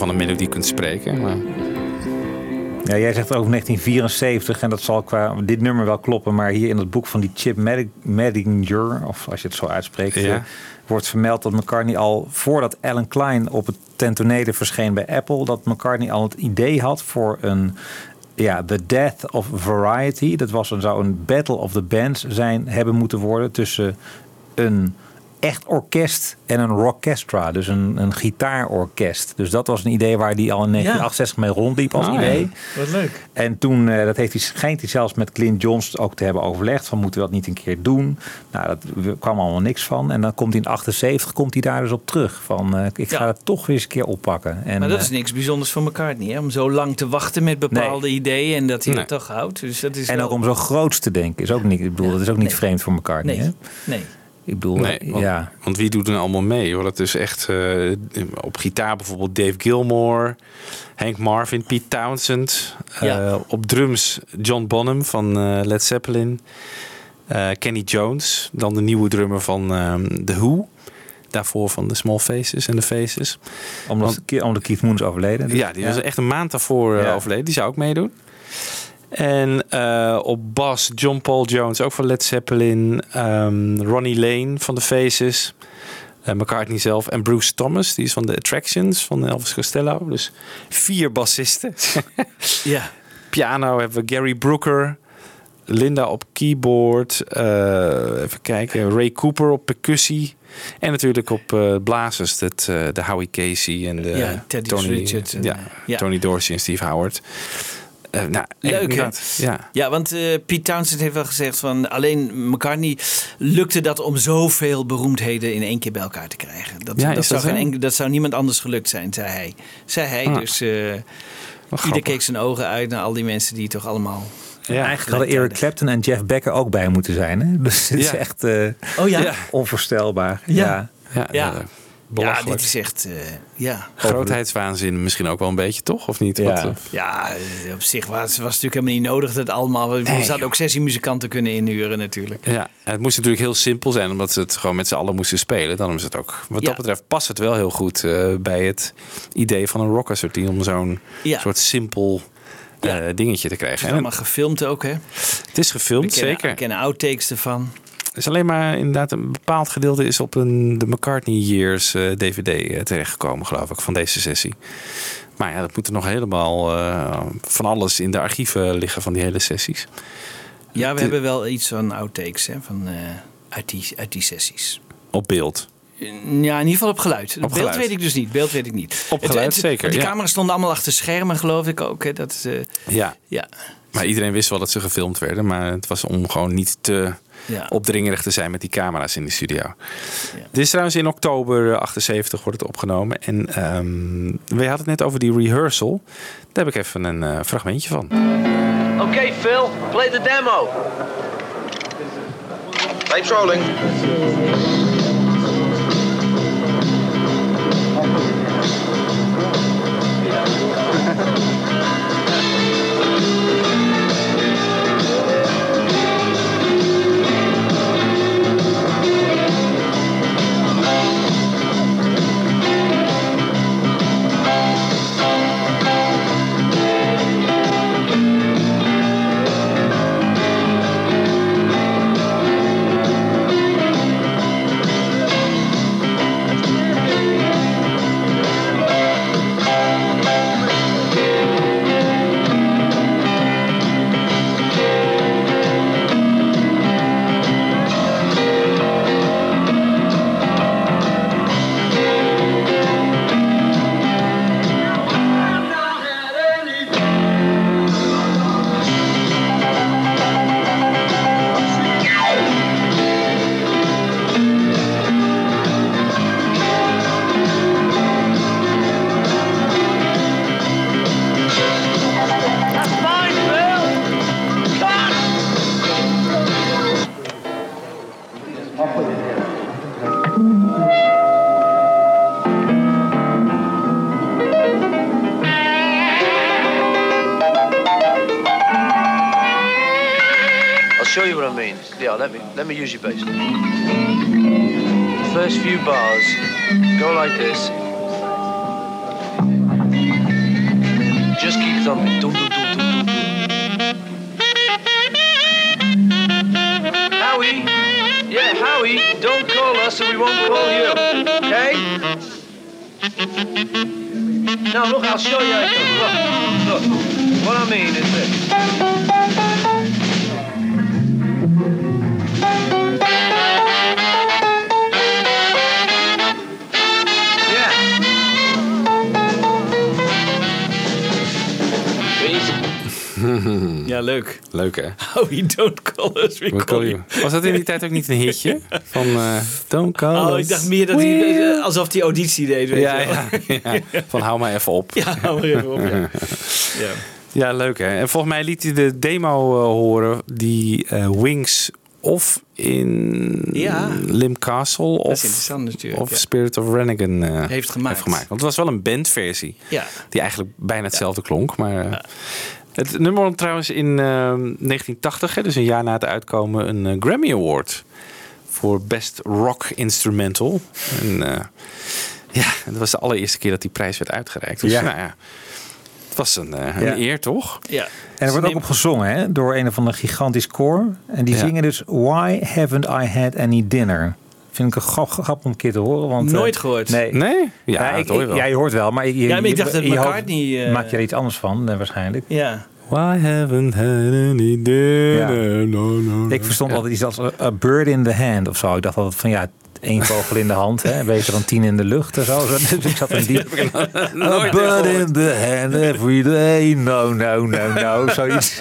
Van een melodie kunt spreken. Maar... Ja, jij zegt over 1974 en dat zal qua dit nummer wel kloppen, maar hier in het boek van die Chip Medi- Medinger, of als je het zo uitspreekt, Ja. eh, wordt vermeld dat McCartney al voordat Alan Klein op het tentonede verscheen bij Apple, dat McCartney al het idee had voor een ja, The Death of Variety. Dat was een, zou een Battle of the Bands zijn hebben moeten worden tussen een echt orkest en een rockestra, dus een, een gitaarorkest. Dus dat was een idee waar hij al in 1968 mee rondliep als Ah, idee. ja. Wat leuk. En toen, eh, dat heeft hij, schijnt hij zelfs met Clint Jones ook te hebben overlegd. Van moeten we dat niet een keer doen? Nou, dat er kwam allemaal niks van. En dan komt hij in 78 komt hij daar dus op terug. Van eh, ik ga het toch weer eens een keer oppakken. En, maar dat eh, is niks bijzonders voor McCartney, hè? Om zo lang te wachten met bepaalde ideeën en dat hij Nee. het toch houdt. Dus dat is en wel- ook om zo groots te denken. Is ook niet, ik bedoel, dat is ook niet vreemd voor McCartney. Nee. Hè? Nee. Ik bedoel, Nee, want, ja. want wie doet er allemaal mee? Hoor? Dat is echt eh, op gitaar bijvoorbeeld Dave Gilmore, Hank Marvin, Pete Townsend. Ja. Eh, op drums John Bonham van eh, Led Zeppelin. Kenny Jones, dan de nieuwe drummer van ehm The Who. Daarvoor van de Small Faces en de Faces. Omdat, omdat Keith Moon is overleden. dus- Ja, die was echt een maand daarvoor Ja. overleden. Die zou ook meedoen. En eh, op bas John Paul Jones, ook van Led Zeppelin. ehm, Ronnie Lane van de Faces. eh, McCartney zelf. En Bruce Thomas, die is van de Attractions van Elvis Costello. Dus vier bassisten. ja. Piano hebben we Gary Brooker. Linda op keyboard. eh, even kijken. Ray Cooper op percussie. En natuurlijk op blazers. Dat, de Howie Casey en de Ja, Teddy Tony, Richards en, ja, ja. Tony Dorsey en Steve Howard. Eh, nou, Leuk, hè? Ja. Ja, want eh Pete Townsend heeft wel gezegd van alleen McCartney lukte dat om zoveel beroemdheden in één keer bij elkaar te krijgen. Dat, Ja, dat, zou, dat geen dat zou niemand anders gelukt zijn, zei hij. Zei hij, Ah. dus eh ieder keek zijn ogen uit naar al die mensen die toch allemaal... Eigenlijk hadden Eric Clapton en Jeff Becker ook bij moeten zijn. Hè? Dus het is Ja. echt eh, Oh ja? onvoorstelbaar. Ja. Ja. Ja, Ja, dit is echt... eh, ja. Grootheidswaanzin misschien ook wel een beetje, toch? Of niet? Ja. Wat, eh, Ja, eh, op zich was, was het natuurlijk helemaal niet nodig dat allemaal... We Nee, zouden ook sessiemuzikanten kunnen inhuren natuurlijk. Ja, het moest natuurlijk heel simpel zijn, omdat ze het gewoon met z'n allen moesten spelen. Dan is het ook, wat Ja. dat betreft, past het wel heel goed eh, bij het idee van een rockassortie om zo'n Ja. soort simpel eh, dingetje te Het krijgen. is En allemaal gefilmd ook, hè? het is gefilmd, We kennen, zeker. We kennen outtakes ervan. Is alleen maar inderdaad een bepaald gedeelte is op een de McCartney Years eh, DVD eh, terechtgekomen, geloof ik, van deze sessie. Maar ja, dat moet er nog helemaal eh, van alles in de archieven liggen van die hele sessies. Ja, we De- hebben wel iets van outtakes hè, van, eh, uit, die, uit die sessies. Op beeld. Ja, in ieder geval op geluid. Beeld geluid. weet ik dus niet. Beeld weet ik niet. Op geluid zeker, ja. camera's stonden allemaal achter schermen, geloof ik ook. Hè. Dat, eh, Ja. ja. Maar iedereen wist wel dat ze gefilmd werden. Maar het was om gewoon niet te Ja. opdringerig te zijn met die camera's in de studio. Dit is trouwens in oktober eh, 78 wordt het opgenomen. En ehm we hadden het net over die rehearsal. Daar heb ik even een eh, fragmentje van. Okay, Phil, play the demo. Tapes rolling. Let me use your bass. Hè? Oh, you don't call us, we We call call you. you. Was dat in die tijd ook niet een hitje? Van eh, Don't call Oh, us. ik dacht meer dat hij, eh, alsof hij auditie deed, weet Ja, je wel. ja, ja. Van hou maar even op. Ja, hou maar even op, ja. Ja. Ja, leuk hè. En volgens mij liet hij de demo eh, horen die Wings of in Ja. Lim Castle of, ja. Spirit of Rennigan eh, Heeft gemaakt. Want het was wel een bandversie. Ja. Die eigenlijk bijna hetzelfde klonk. Maar het nummer won trouwens in eh, 1980, hè, dus een jaar na het uitkomen, een eh, Grammy Award. Voor Best Rock Instrumental. En eh, ja, dat was de allereerste keer dat die prijs werd uitgereikt. Dus Ja. nou ja, het was een, eh, Ja. een eer, toch? Ja. En er wordt ook op gezongen hè, door een of andere gigantisch koor. En die Ja. zingen dus Why haven't I had any dinner? Vind ik een grap, grap om een keer te horen. Want, eh, Nooit gehoord. Nee. Nee? Ja, ik, dat hoor je ik- wel. ja, je hoort wel. Maar, je, Ja, maar ik dacht dat hoofd McCartney, eh, maak je er iets anders van, eh, waarschijnlijk. Ja. Why haven't had any dinner? No, no, Ik verstond altijd iets als a, bird in the hand of zo. Ik dacht altijd van ja, één vogel in de hand, hè, beter dan tien in de lucht. En zo. Dus ik zat in die... A bird in the hand every day. No, no, no, no. Zoiets.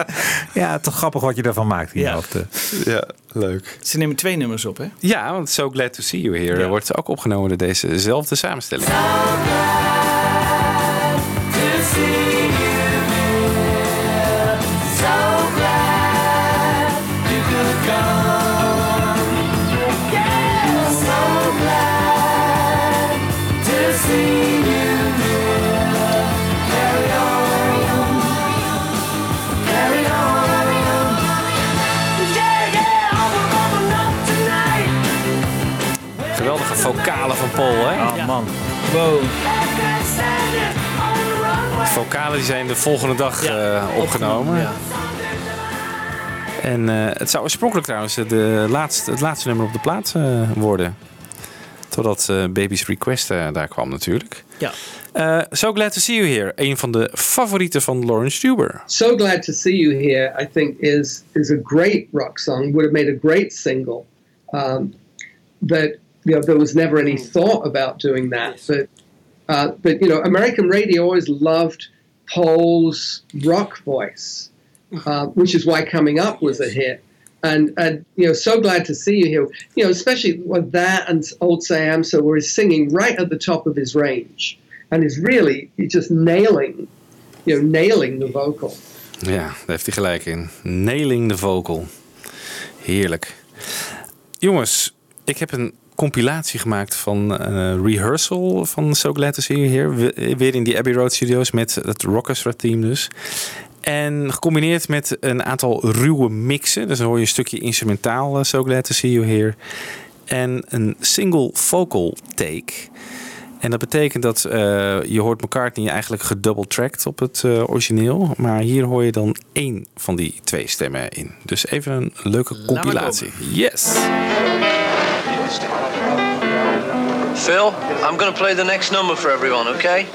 ja, toch grappig wat je ervan maakt in je Ja. hoofd. eh. Ja, leuk. Ze nemen twee nummers op, hè? Ja, want So Glad to See You Here Ja. wordt ook opgenomen door dezezelfde samenstelling. Geweldige Paul, hè? Oh man. Wow. De vocalen die zijn de volgende dag eh, opgenomen. Ja. En eh, het zou oorspronkelijk trouwens de laatste, het laatste nummer op de plaat eh, worden. Totdat eh, Baby's Request daar kwam natuurlijk. Ja. Eh so Glad to See You Here. Een van de favorieten van Lawrence Stuber. So glad to see you here. I think is is a great rock song. Would have made a great single. Um, but you know there was never any thought about doing that. But uh, but you know American radio always loved Paul's rock voice, uh, which is why Coming Up was a hit. And and you know so glad to see you here. You know especially with that and Old Sam So where he's singing right at the top of his range, and is really just nailing, you know nailing the vocal. Ja, daar heeft hij gelijk in. Nailing the vocal. Heerlijk. Jongens, ik heb een compilatie gemaakt van eh, rehearsal van So Glad to See You Here. We- Weer in die Abbey Road Studios met het Rockestra team dus. En gecombineerd met een aantal ruwe mixen. Dus dan hoor je een stukje instrumentaal eh, So Glad to See You Here. En een single vocal take. En dat betekent dat eh, je hoort McCartney eigenlijk gedouble-tracked op het eh, origineel. Maar hier hoor je dan één van die twee stemmen in. Dus even een leuke compilatie. Yes! Phil, I'm gonna play the next number for everyone, okay?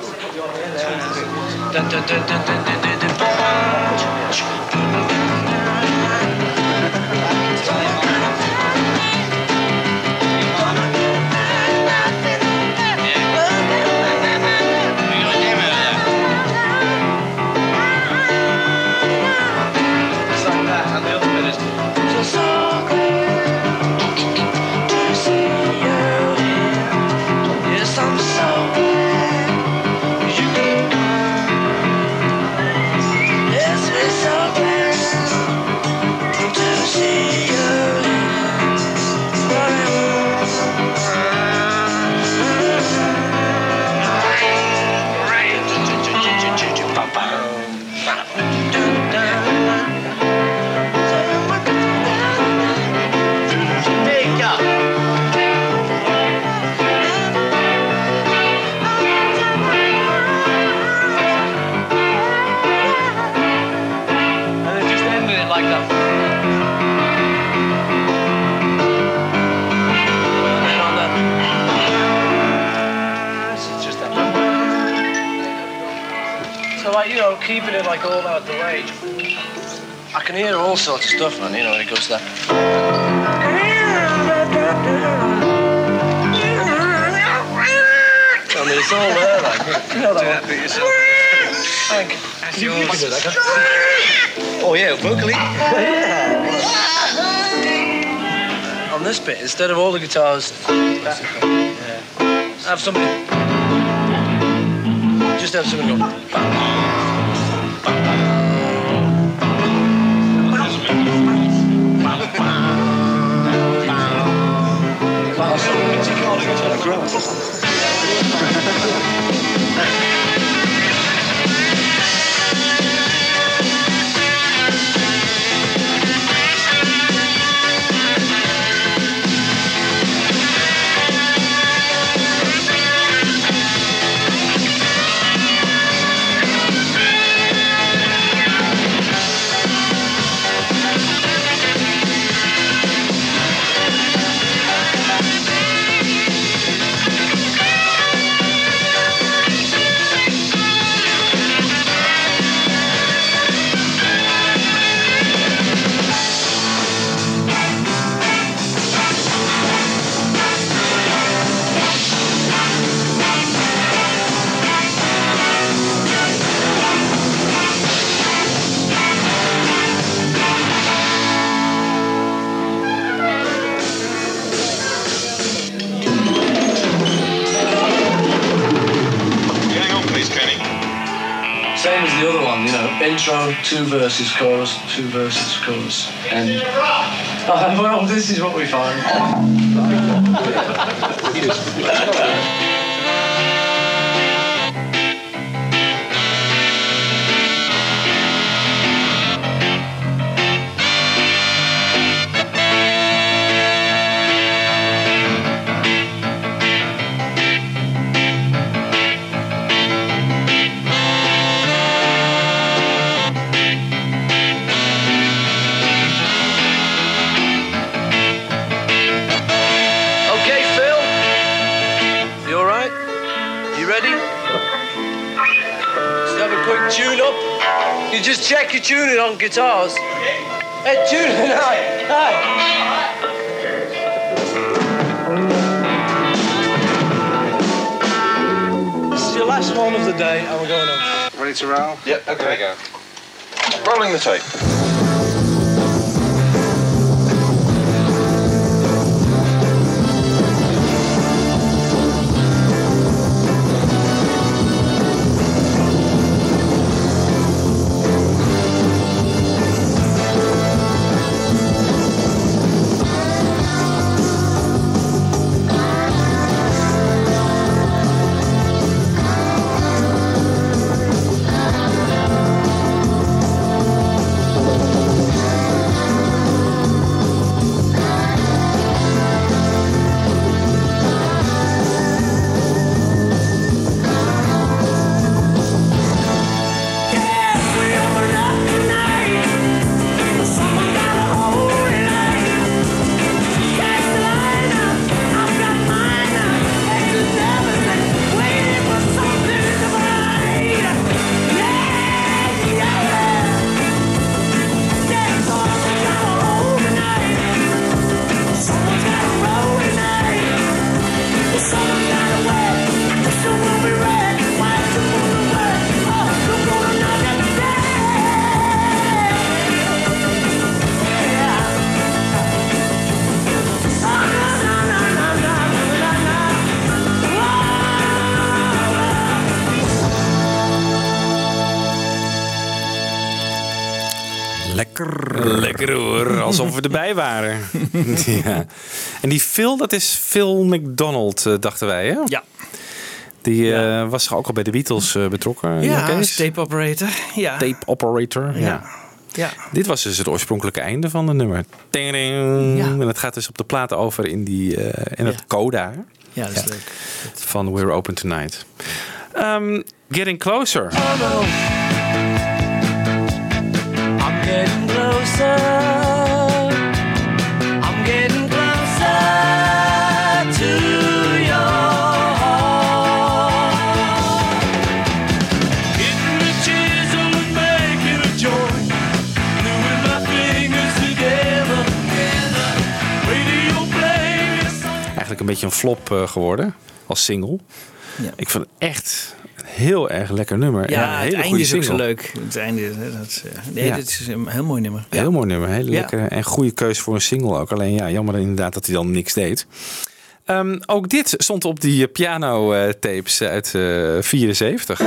Like all out the way. I can hear all sorts of stuff, man. You know, when it goes to that. I mean, it's all there, like. You know that one. bit yourself. Thank you. You can do that? Oh, yeah, vocally. On this bit, instead of all the guitars, that, yeah. have somebody. Just have somebody go. falling into. Two verses, chorus, two verses, chorus, and uh, well, this is what we find. You just check your tuning on guitars. Hey, tuning, hi, hi. This is your last one of the day, and we're going on. Ready to roll? Yep, okay. go. Rolling the tape. Alsof we erbij waren. ja. En die Phil, dat is Phil McDonald, eh, dachten wij, hè? Ja. Die eh, was ook al bij de Beatles eh, betrokken. Ja, tape operator. Ja. Tape operator, ja. Ja. Ja. Dit was dus het oorspronkelijke einde van het nummer. Ting-ding. Ja. En het gaat dus op de platen over in, die, eh, in het coda. Ja, dat is leuk. Van We're Open Tonight. Ehm, getting Closer. I'm getting closer. Beetje een flop eh, geworden als single. Ja. Ik vond het echt een heel erg lekker nummer. Ja, En een het einde is ook zo leuk. Het einde, dat eh, nee, Ja. dit is een heel mooi nummer. Heel mooi nummer, heel lekker en goede keus voor een single ook. Alleen ja, jammer inderdaad dat hij dan niks deed. Ehm, ook dit stond op die piano eh, tapes uit eh 74.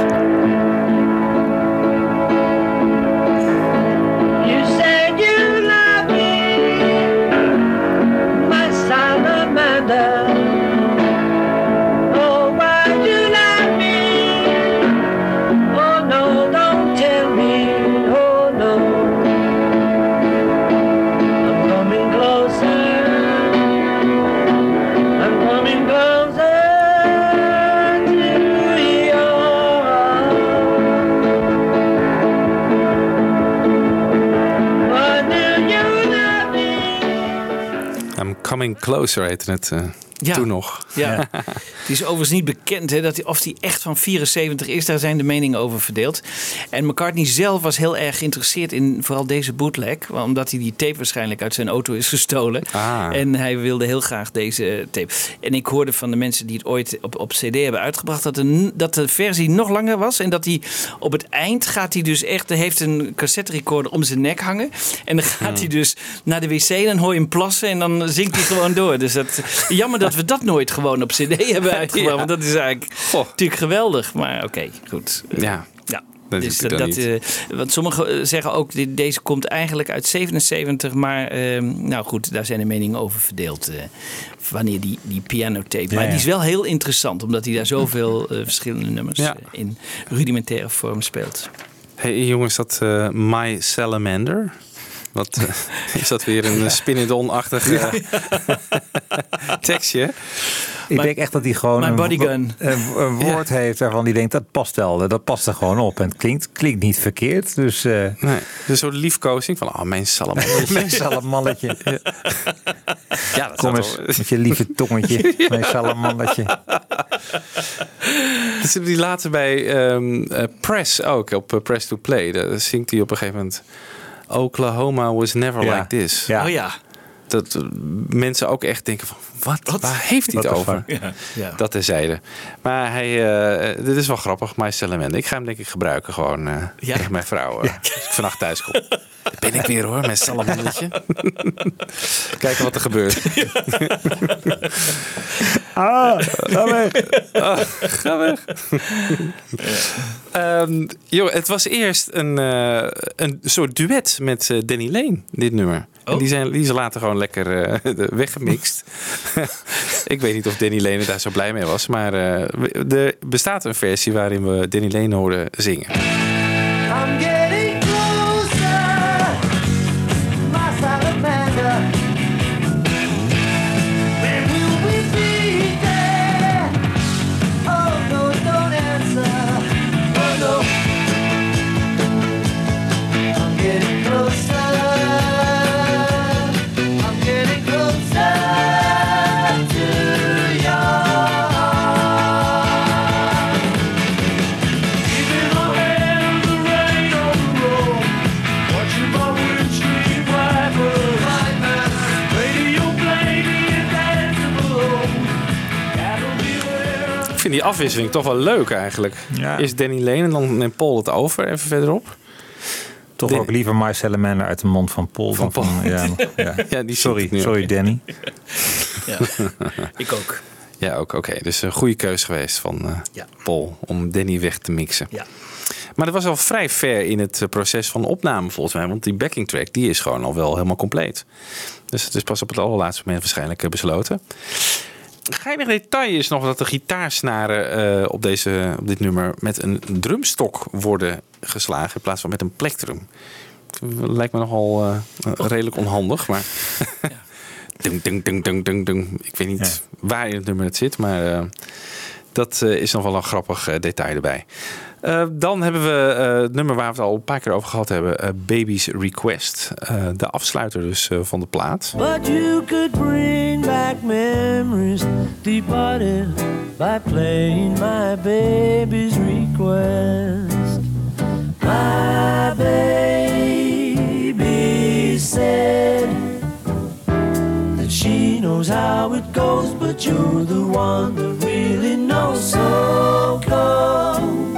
Closer heette het eh, Ja. toen nog. Ja. Het is overigens niet bekend hè, dat hij, of hij echt van 74 is. Daar zijn de meningen over verdeeld. En McCartney zelf was heel erg geïnteresseerd in vooral deze bootleg. Omdat hij die tape waarschijnlijk uit zijn auto is gestolen. Ah. En hij wilde heel graag deze tape. En ik hoorde van de mensen die het ooit op, op CD hebben uitgebracht. Dat de, dat de versie nog langer was. En dat hij op het eind gaat hij dus echt. Hij heeft een cassette recorder om zijn nek hangen. En dan gaat hij dus naar de wc. En dan hoor je hem plassen. En dan zingt hij gewoon door. Dus dat, jammer dat we dat nooit gewoon op CD hebben uitgebracht. Want dat is eigenlijk natuurlijk geweldig. Maar oké, goed. Ja. Ja. Dat Dus dan dat, eh, want sommigen eh, zeggen ook, dit- deze komt eigenlijk uit 77. Maar ehm, nou goed, daar zijn de meningen over verdeeld. eh, wanneer die, die pianotape. Ja, maar ja. die is wel heel interessant. Omdat hij daar zoveel eh, verschillende nummers Ja. eh, in rudimentaire vorm speelt. Hey jongens, dat eh, My Salamander. Wat eh, is dat weer een eh, Spinidon-achtig eh, tekstje? Ik denk echt dat hij gewoon een, bodygun. een, een woord heeft waarvan hij denkt dat past wel. Dat past er gewoon op. En het klinkt, klinkt niet verkeerd. Dus eh Nee, dus zo'n liefkozing van, oh, mijn salamander. mijn salamannetje. Ja, dat Kom eens wel- met je lieve tongetje. Mijn salamandertje. Dat zit die later bij ehm, eh, Press ook, op eh, Press to Play. Daar zingt hij op een gegeven moment... Oklahoma was never Ja. like this. Ja. Oh ja. Dat mensen ook echt denken van, wat? Waar heeft hij het over? Ja. ja. Dat terzijde. Maar hij, eh, dit is wel grappig, My Salamander. Ik ga hem denk ik gebruiken gewoon eh Ja. tegen mijn vrouw. eh, Als ik vannacht thuis kom. Daar ben ik weer hoor, met salamandertje. Kijken wat er gebeurt. Ah, ga weg. Oh, ga weg. Ehm, joh, het was eerst een, eh, een soort duet met Danny Lane, dit nummer. En die, zijn, die is later gewoon lekker eh, weggemixt. Ik weet niet of Danny Lane daar zo blij mee was. Maar eh, er bestaat een versie waarin we Danny Lane horen zingen. Vind die afwisseling toch wel leuk eigenlijk. Ja. Is Danny Lane en dan neemt Paul het over even verderop. Toch Den- ook liever My Salamander uit de mond van Paul. Van dan Paul. ja, ja. Ja, die sorry, sorry ook. Danny. Ja. Ik ook. Ja, ook oké. Dus een goede keus geweest van eh, Ja. Paul om Danny weg te mixen. Ja. Maar dat was al vrij ver in het eh, proces van opname volgens mij. Want die backing track die is gewoon al wel helemaal compleet. Dus het is pas op het allerlaatste moment waarschijnlijk eh, besloten. Geinig detail is nog dat de gitaarsnaren eh, op, deze, op dit nummer met een drumstok worden geslagen in plaats van met een plektrum. Lijkt me nogal eh, redelijk onhandig, maar... Dung, dung, dung, dung. Ik weet niet waar in het nummer het zit, maar eh, dat is nog wel een grappig detail erbij. Eh, dan hebben we uh, het nummer waar we het al een paar keer over gehad hebben: uh, Baby's Request. de afsluiter dus van de plaat. But you could bring back memories departed by playing my baby's request. My baby said that she knows how it goes, but you're the one that really knows. So come.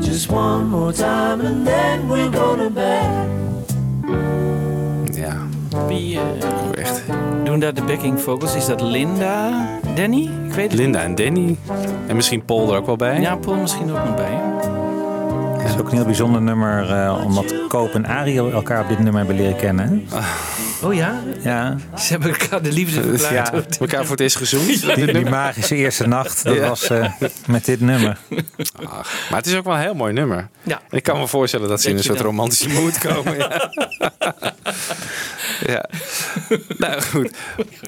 Just one more time and then we're bed. Ja. Eh, oh, echt. doen daar de backing vocals? Is dat Linda, Danny? Ik weet het Linda en Danny. En misschien Paul er ook wel bij. Ja, Paul misschien ook nog bij. Het is ook een heel bijzonder nummer, eh, omdat Koop en Ariel elkaar op dit nummer hebben leren kennen. Ah. Oh ja? Ja. Ze hebben elkaar de liefde verklaard. Ja. Elkaar voor het eerst gezoend. Die, die magische eerste nacht, dat Ja. was eh, met dit nummer. Ach, maar het is ook wel een heel mooi nummer. Ja. En ik kan me voorstellen dat ze in een soort dan? romantische mood komen. Ja. ja. Nou goed.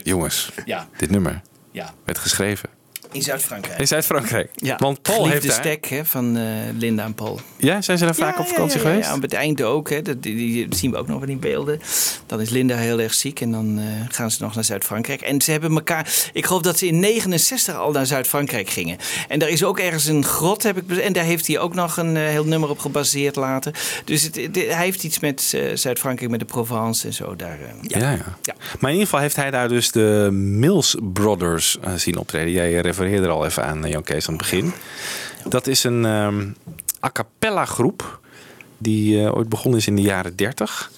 Jongens, Ja. dit nummer Ja. werd geschreven In Zuid-Frankrijk. in Zuid-Frankrijk. Ja, Want Paul heeft daar... stek hè, van eh, Linda en Paul. Ja, zijn ze daar vaak Ja, op vakantie ja, ja, geweest? Ja, op het einde ook. Hè. Dat, die, die zien we ook nog in die beelden. Dan is Linda heel erg ziek en dan eh, gaan ze nog naar Zuid-Frankrijk. En ze hebben elkaar... Ik geloof dat ze in 69 al naar Zuid-Frankrijk gingen. En daar is ook ergens een grot, heb ik... En daar heeft hij ook nog een eh, heel nummer op gebaseerd later. Dus het, het- hij heeft iets met Zuid-Frankrijk, met de Provence en zo. Daar, ja. Ja, ja. Maar in ieder geval heeft hij daar dus de Mills Brothers zien optreden. Jij refereerde er al even aan, eh, Jan Kees, aan het begin. Dat is een ehm, a cappella groep die eh, ooit begonnen is in de jaren 30.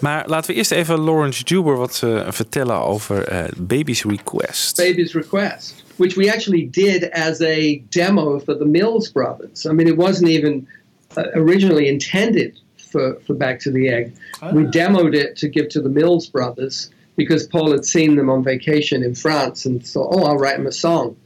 Maar laten we eerst even Lawrence Juber wat eh, vertellen over eh, Baby's Request. Baby's Request, which we actually did as a demo for the Mills Brothers. I mean, it wasn't even uh, originally intended for, for Back to the Egg. We demoed it to give to the Mills Brothers because Paul had seen them on vacation in France and thought, oh, I'll write them a song.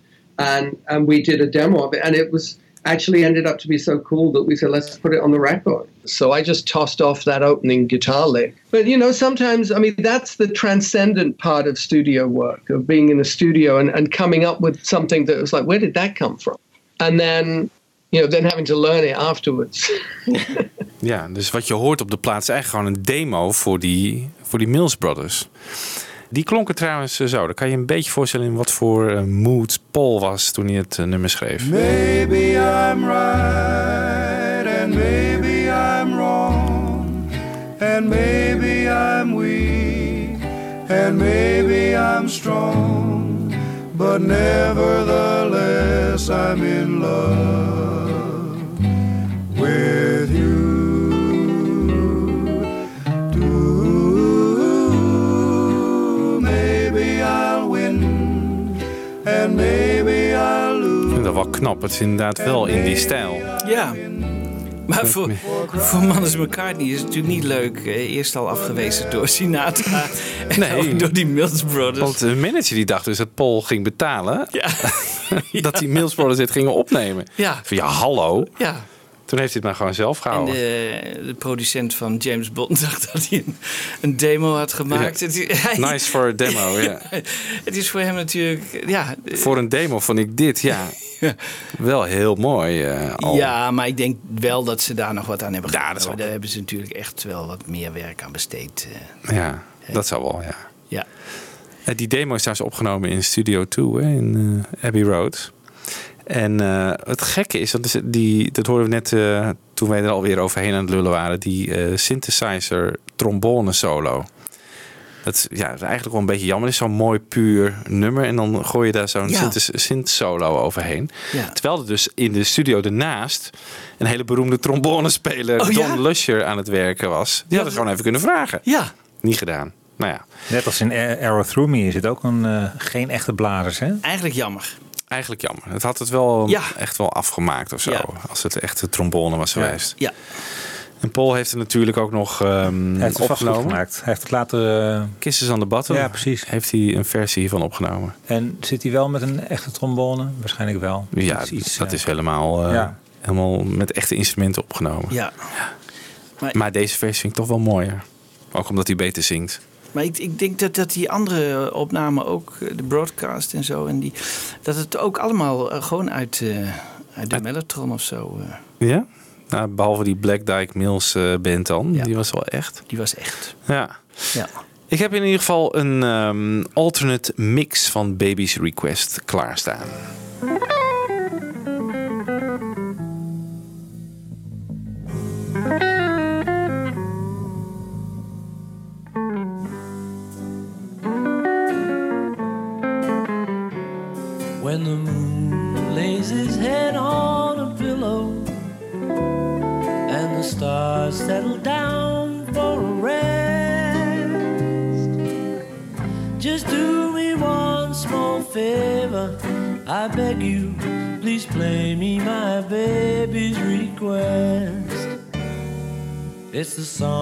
And, and we did a demo of it, and it was actually ended up to be so cool that we said, let's put it on the record. So I just tossed off that opening guitar lick. But you know, sometimes, I mean, that's the transcendent part of studio work, of being in a studio and, and coming up with something that was like, where did that come from? And then, you know, then having to learn it afterwards. Ja, dus wat je hoort op de plaats is eigenlijk gewoon een demo voor die, voor die Mills Brothers. Die klonken trouwens eh, zo. Dan kan je een beetje voorstellen in wat voor eh, mood Paul was toen hij het eh, nummer schreef. Maybe I'm right and maybe I'm wrong and maybe I'm weak and maybe I'm strong but nevertheless I'm in love wel knap. Het is inderdaad wel in die stijl. Ja. Maar voor, voor Mannes McCartney is het natuurlijk niet leuk. eh, Eerst al afgewezen door Sinatra. En Nee. door die Mills Brothers. Want de manager die dacht dus dat Paul ging betalen. dat die Mills Brothers dit gingen opnemen. Ja. Van ja, hallo. Ja. Toen heeft hij het maar gewoon zelf En gehouden. de, de producent van James Bond dacht dat hij een, een demo had gemaakt. Ja. Nice voor een demo, ja. het is voor hem natuurlijk... Ja, Voor een demo vond ik dit, ja, wel heel mooi. eh, al. ja, maar ik denk wel dat ze daar nog wat aan hebben gedaan. Daar hebben ze natuurlijk echt wel wat meer werk aan besteed. eh. Ja, dat zou wel, ja. Ja. Eh, Die demo is trouwens opgenomen in Studio 2 hè, in eh, Abbey Road. En eh, het gekke is, dat, is die, dat hoorden we net eh, toen wij er alweer overheen aan het lullen waren, die eh, synthesizer trombone solo. Dat is, ja, dat is eigenlijk wel een beetje jammer. Het is zo'n mooi puur nummer. En dan gooi je daar zo'n Ja. synth, synth solo overheen. Ja. Terwijl er dus in de studio ernaast een hele beroemde trombonespeler, Oh, ja? Don Lusher, aan het werken was. Die had het gewoon even kunnen vragen. Ja. Niet gedaan. Nou ja. Net als in Arrow Through Me is het ook een, geen echte blazers, hè? Eigenlijk jammer. Eigenlijk jammer. Het had het wel Ja. echt wel afgemaakt of zo. Ja. Als het echt de trombone was geweest. Ja. En Paul heeft het natuurlijk ook nog ehm Hij heeft opgenomen. gemaakt. Hij heeft het later... eh, Kisses on the Bottom. Ja, precies. Heeft hij een versie van opgenomen. en zit hij wel met een echte trombone? Waarschijnlijk wel. Ja, Iets- iets, dat is helemaal, eh, ja. helemaal met echte instrumenten opgenomen. Ja. Maar, deze versie vind ik toch wel mooier. Ook omdat hij beter zingt. Maar ik, ik denk dat, dat die andere opnamen ook, eh, de broadcast en zo, en die, dat het ook allemaal eh, gewoon uit, eh, uit de Mellotron of zo. Ja? Nou, behalve die Black Dyke Mills band dan. Die was wel echt. die was echt. Ja. Ja. Ik heb in ieder geval een ehm, alternate mix van Baby's Request klaarstaan. It's the song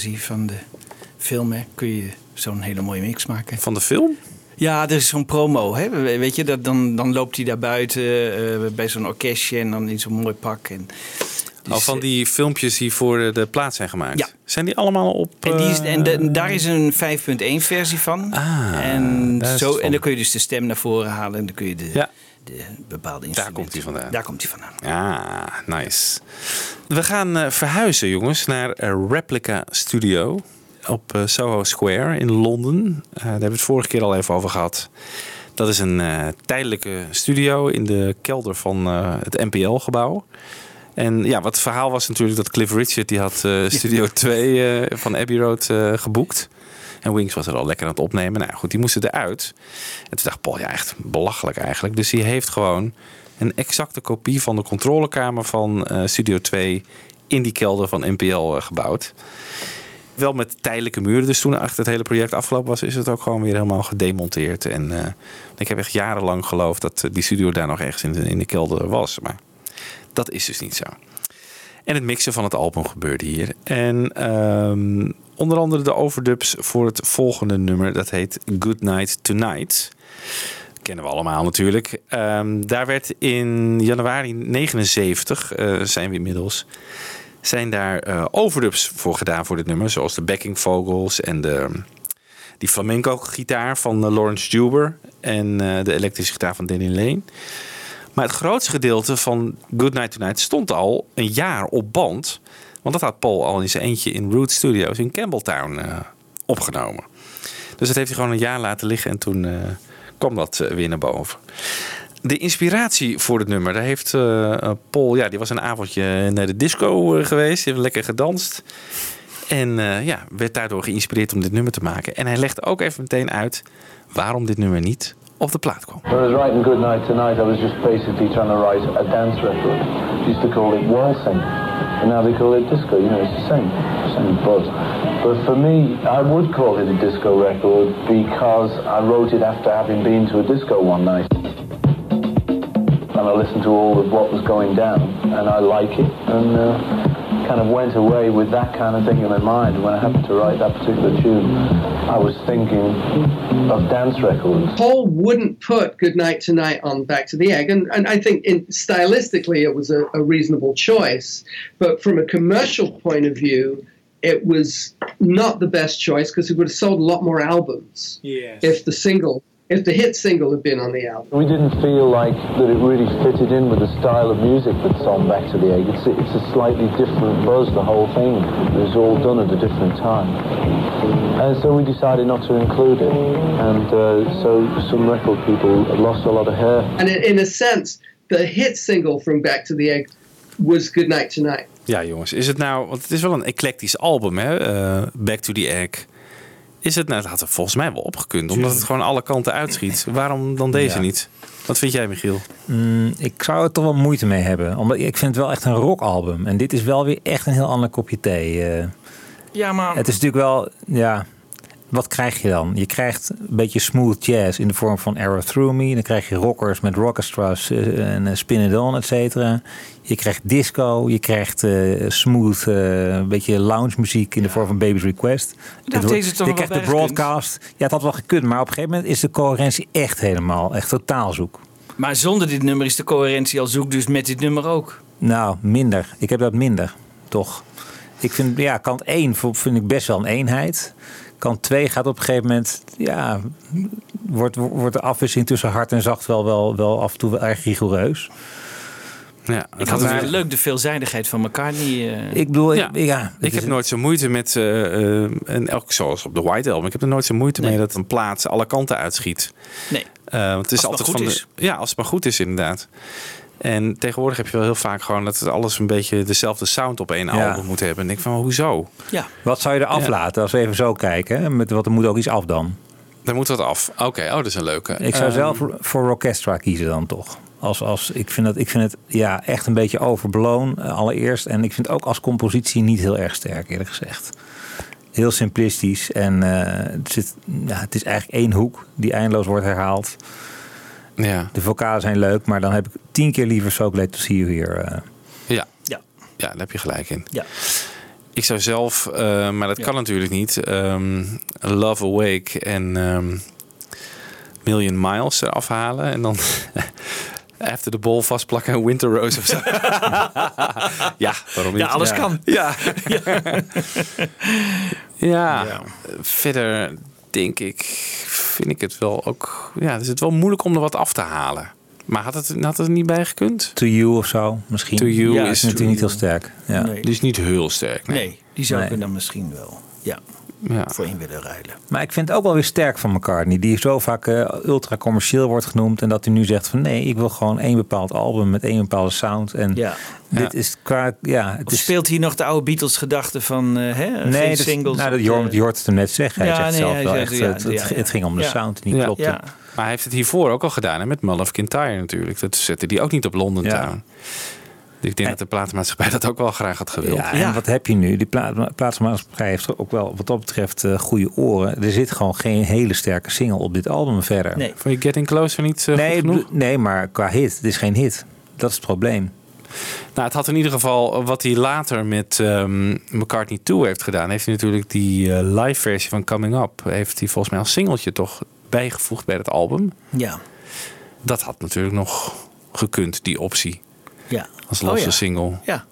5.1 versie van de film hè, kun je zo'n hele mooie mix maken. Van de film? Ja, er is zo'n promo. Hè? We- Weet je, dat, dan, dan loopt hij daar buiten eh, bij zo'n orkestje en dan in zo'n mooi pak. En, Al van die filmpjes die voor de plaats zijn gemaakt. Ja. Zijn die allemaal op... En, die is, eh, en de- daar is een 5.1 versie van. Ah, en, zo, en dan kun je dus de stem naar voren halen en dan kun je de, Ja. De bepaalde instrumenten. Daar komt hij vandaan. Daar komt hij vandaan. Ja, nice. We gaan eh, verhuizen, jongens, naar eh, Replica Studio op eh, Soho Square in Londen. Daar hebben we het vorige keer al even over gehad. Dat is een tijdelijke studio in de kelder van het NPL-gebouw. En ja, wat het verhaal was natuurlijk dat Cliff Richard die had Studio 2 eh, van Abbey Road geboekt. En Wings was er al lekker aan het opnemen. Nou goed, die moesten eruit. En toen dacht Paul, ja echt belachelijk eigenlijk. Dus die heeft gewoon een exacte kopie van de controlekamer van eh, Studio 2 in die kelder van NPL eh, gebouwd. Wel met tijdelijke muren. Dus toen achter het hele project afgelopen was, is het ook gewoon weer helemaal gedemonteerd. En eh, ik heb echt jarenlang geloofd dat die studio daar nog ergens in de, in de kelder was. Maar dat is dus niet zo. En het mixen van het album gebeurde hier. En ehm, onder andere de overdubs voor het volgende nummer. Dat heet Good Night Tonight. Kennen we allemaal natuurlijk. Ehm, daar werd in januari 79, eh, zijn we inmiddels, zijn daar eh, overdubs voor gedaan voor dit nummer. Zoals de backing vocals en de, die flamenco gitaar van eh, Lawrence Juber. En de elektrische gitaar van Danny Lane. Maar het grootste gedeelte van Good Night Tonight stond al een jaar op band. Want dat had Paul al in zijn eentje in Root Studios in Campbelltown eh, opgenomen. Dus dat heeft hij gewoon een jaar laten liggen en toen eh, kwam dat eh, weer naar boven. De inspiratie voor het nummer, daar heeft Paul, ja, die was een avondje naar de disco geweest. Heeft lekker gedanst. En ja, werd daardoor geïnspireerd om dit nummer te maken. En hij legde ook even meteen uit waarom dit nummer niet op de plaat kwam. I was writing Good Night Tonight, I was just basically trying to write a dance record. They used call it waltzing, and now they call it disco. You know, it's the same, same buzz. But for me, I would call it a disco record because I wrote it after having been to a disco one night. And I listened to all of what was going down, and I like it, and uh, kind of went away with that kind of thing in my mind. When I happened to write that particular tune, I was thinking of dance records. Paul wouldn't put Goodnight Tonight on Back to the Egg, and, and I think in, stylistically it was a, a reasonable choice. But from a commercial point of view, it was not the best choice because it would have sold a lot more albums Yes. if the single, if the hit single had been on the album. We didn't feel like that it really fitted in with the style of music that's on Back to the Egg. It's a, it's a slightly different buzz, the whole thing. It was all done at a different time. And so we decided not to include it. And uh, so some record people lost a lot of hair. And in, in a sense, the hit single from Back to the Egg was Good Night Tonight. Ja, jongens, is het nou, want het is wel een eclectisch album, hè? eh, Back to the Egg. Is het nou, dat had er volgens mij wel opgekund, omdat het gewoon alle kanten uitschiet. Waarom dan deze Ja. niet? Wat vind jij, Michiel? Mm, ik zou er toch wel moeite mee hebben. Omdat ik vind het wel echt een rockalbum. En dit is wel weer echt een heel ander kopje thee. eh. Ja, maar Het is natuurlijk wel, ja, wat krijg je dan? Je krijgt een beetje smooth jazz in de vorm van Arrow Through Me. Dan krijg je rockers met rockestras eh, en eh, Spin It On, et cetera. Je krijgt disco, je krijgt eh, smooth, een beetje lounge muziek in de vorm van Baby's Request. wordt- deze toch je krijgt de broadcast. Ja, het had wel gekund, maar op een gegeven moment is de coherentie echt helemaal, echt totaal zoek. Maar zonder dit nummer is de coherentie al zoek, dus met dit nummer ook. Nou, minder. Ik heb dat minder, toch. Ik vind, ja, kant 1 vind ik best wel een eenheid. Kant 2 gaat op een gegeven moment, ja, wordt, wordt de afwisseling tussen hard en zacht wel, wel, wel af en toe wel erg rigoureus. Ja, Ik had het leuk, de veelzijdigheid van McCartney. eh. Ik bedoel, Ja. ik, ja, Ik heb nooit zo moeite met, eh, eh, en elk zoals op de White Album, ik heb er nooit zo moeite mee dat een plaat alle kanten uitschiet. Nee. Eh, want het is Als het altijd maar van de, Ja, als het maar goed is, inderdaad. En tegenwoordig heb je wel heel vaak gewoon dat het alles een beetje dezelfde sound op één Ja. album moet hebben. En ik denk van, hoezo? Ja. Wat zou je er Ja. aflaten als we even zo kijken? hè? Met, want er moet ook iets af dan. Daar moet wat af. Oké, oh, dat is een leuke. Ik zou Ehm, zelf voor- voor Orchestra kiezen dan toch. Als, als, ik, vind dat, ik vind het ja, echt een beetje overblown eh, allereerst. En ik vind het ook als compositie niet heel erg sterk eerlijk gezegd. Heel simplistisch. En eh, het, zit, ja, het is eigenlijk één hoek die eindeloos wordt herhaald. Ja. De vocalen zijn leuk, maar dan heb ik tien keer liever So Glad to See You Here. eh. Ja. Ja. ja, daar heb je gelijk in. Ja. Ik zou zelf, eh, maar dat kan natuurlijk niet, ehm, Love Awake en ehm, Million Miles eraf halen. En dan After the Ball vastplakken en Winter Rose of zo. ja, waarom niet? Ja, alles kan. Ja. ja. verder denk ik, vind ik het wel ook, ja, is het wel moeilijk om er wat af te halen. Maar had het, had het er niet bij gekund? To You of zo misschien. To You ja, is is natuurlijk niet heel sterk. Ja. Nee. Die is niet heel sterk. Nee. Nee, die zou Nee. ik dan misschien wel ja, Ja. voor in willen ruilen. Maar ik vind het ook wel weer sterk van McCartney. Die zo vaak eh, ultra commercieel wordt genoemd. En dat hij nu zegt van nee, ik wil gewoon één bepaald album met één bepaalde sound. En Ja. dit is qua, ja, het Of is... speelt hier nog de oude Beatles gedachte van eh, hè, Nee, geen dat, singles? nou, dat, je, je hoort het hem net zeggen. Hij Ja, zegt nee, zelf hij wel zegt, echt, ja, het, het, ja, het ging om de ja. sound die niet Ja. klopte. Ja. Maar hij heeft het hiervoor ook al gedaan hè, met Mull of Kintyre natuurlijk. Dat zette hij ook niet op London Ja. Town. Dus ik denk dat de platenmaatschappij dat ook wel graag had gewild. Ja, en wat heb je nu? Die pla plaatsmaatschappij heeft ook wel wat dat betreft eh, goede oren. Er zit gewoon geen hele sterke single op dit album verder. Nee. Vond je Getting Closer niet eh, nee, goed genoeg? b- nee, maar qua hit. Het is geen hit. Dat is het probleem. Nou, het had in ieder geval wat hij later met ehm, McCartney 2 heeft gedaan. Heeft hij natuurlijk die eh, live versie van Coming Up. Heeft hij volgens mij als singeltje toch bijgevoegd bij het album. Ja. Dat had natuurlijk nog gekund, die optie. Ja. Als Oh, losse ja. single. Ja.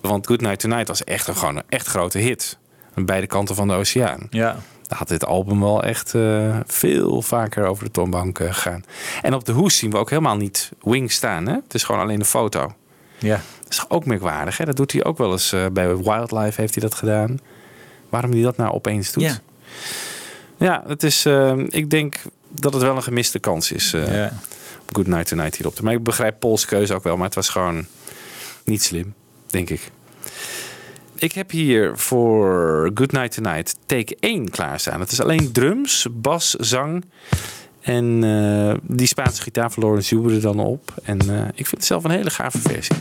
Want Good Night Tonight was echt een, gewoon een echt grote hit. Aan beide kanten van de oceaan. Ja. Daar had dit album wel echt eh, veel vaker over de toonbank eh, gegaan. En op de hoes zien we ook helemaal niet Wing staan. Hè? Het is gewoon alleen de foto. Ja. Dat is ook merkwaardig. Hè? Dat doet hij ook wel eens. eh, bij Wildlife heeft hij dat gedaan. Waarom hij dat nou opeens doet? Ja. Ja, het is, ik denk dat het wel een gemiste kans is. eh Ja. Good Night Tonight hierop. Maar ik begrijp Pauls keuze ook wel. Maar het was gewoon niet slim, denk ik. Ik heb hier voor Good Night Tonight take 1 klaarstaan. Het is alleen drums, bas, zang. En eh, die Spaanse gitaar van Lawrence Huber er dan op. En eh, ik vind het zelf een hele gave versie.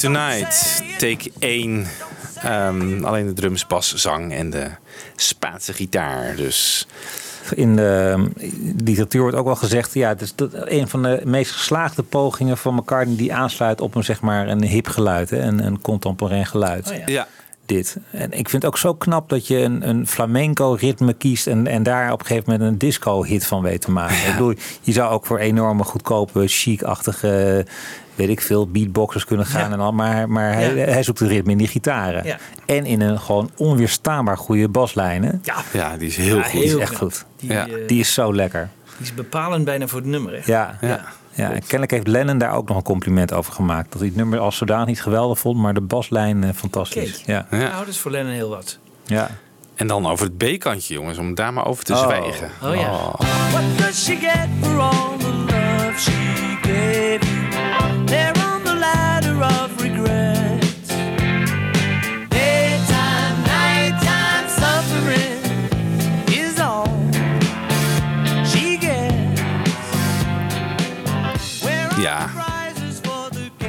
Tonight, take 1. Ehm, alleen de drums, bas, zang en de Spaanse gitaar. Dus In de literatuur wordt ook wel gezegd, ja, het is dat een van de meest geslaagde pogingen van McCartney die aansluit op een zeg maar een hip geluid, hè, een, een contemporain geluid. Oh ja. ja. Dit. En ik vind het ook zo knap dat je een, een flamenco ritme kiest en, en daar op een gegeven moment een disco hit van weet te maken. Ik bedoel, je zou ook voor enorme goedkope, chic-achtige, weet ik veel, beatboxers kunnen gaan Ja. en al. Maar, maar hij, Ja. hij zoekt de ritme in die gitaren. Ja. En in een gewoon onweerstaanbaar goede baslijnen. Ja, ja, die is heel Ja, goed. Die is echt knap. goed. Die, Ja. eh, Die is zo lekker. die is bepalend bijna voor het nummer. Hè? Ja, ja. Ja. en kennelijk heeft Lennon daar ook nog een compliment over gemaakt. Dat hij het nummer als zodanig niet geweldig vond, maar de baslijn eh, fantastisch. Kijk. Ja. Ja. Nou, dat is voor Lennon heel wat. ja. En dan over het B-kantje, jongens, om daar maar over te Oh. zwijgen. Oh ja. What Ja.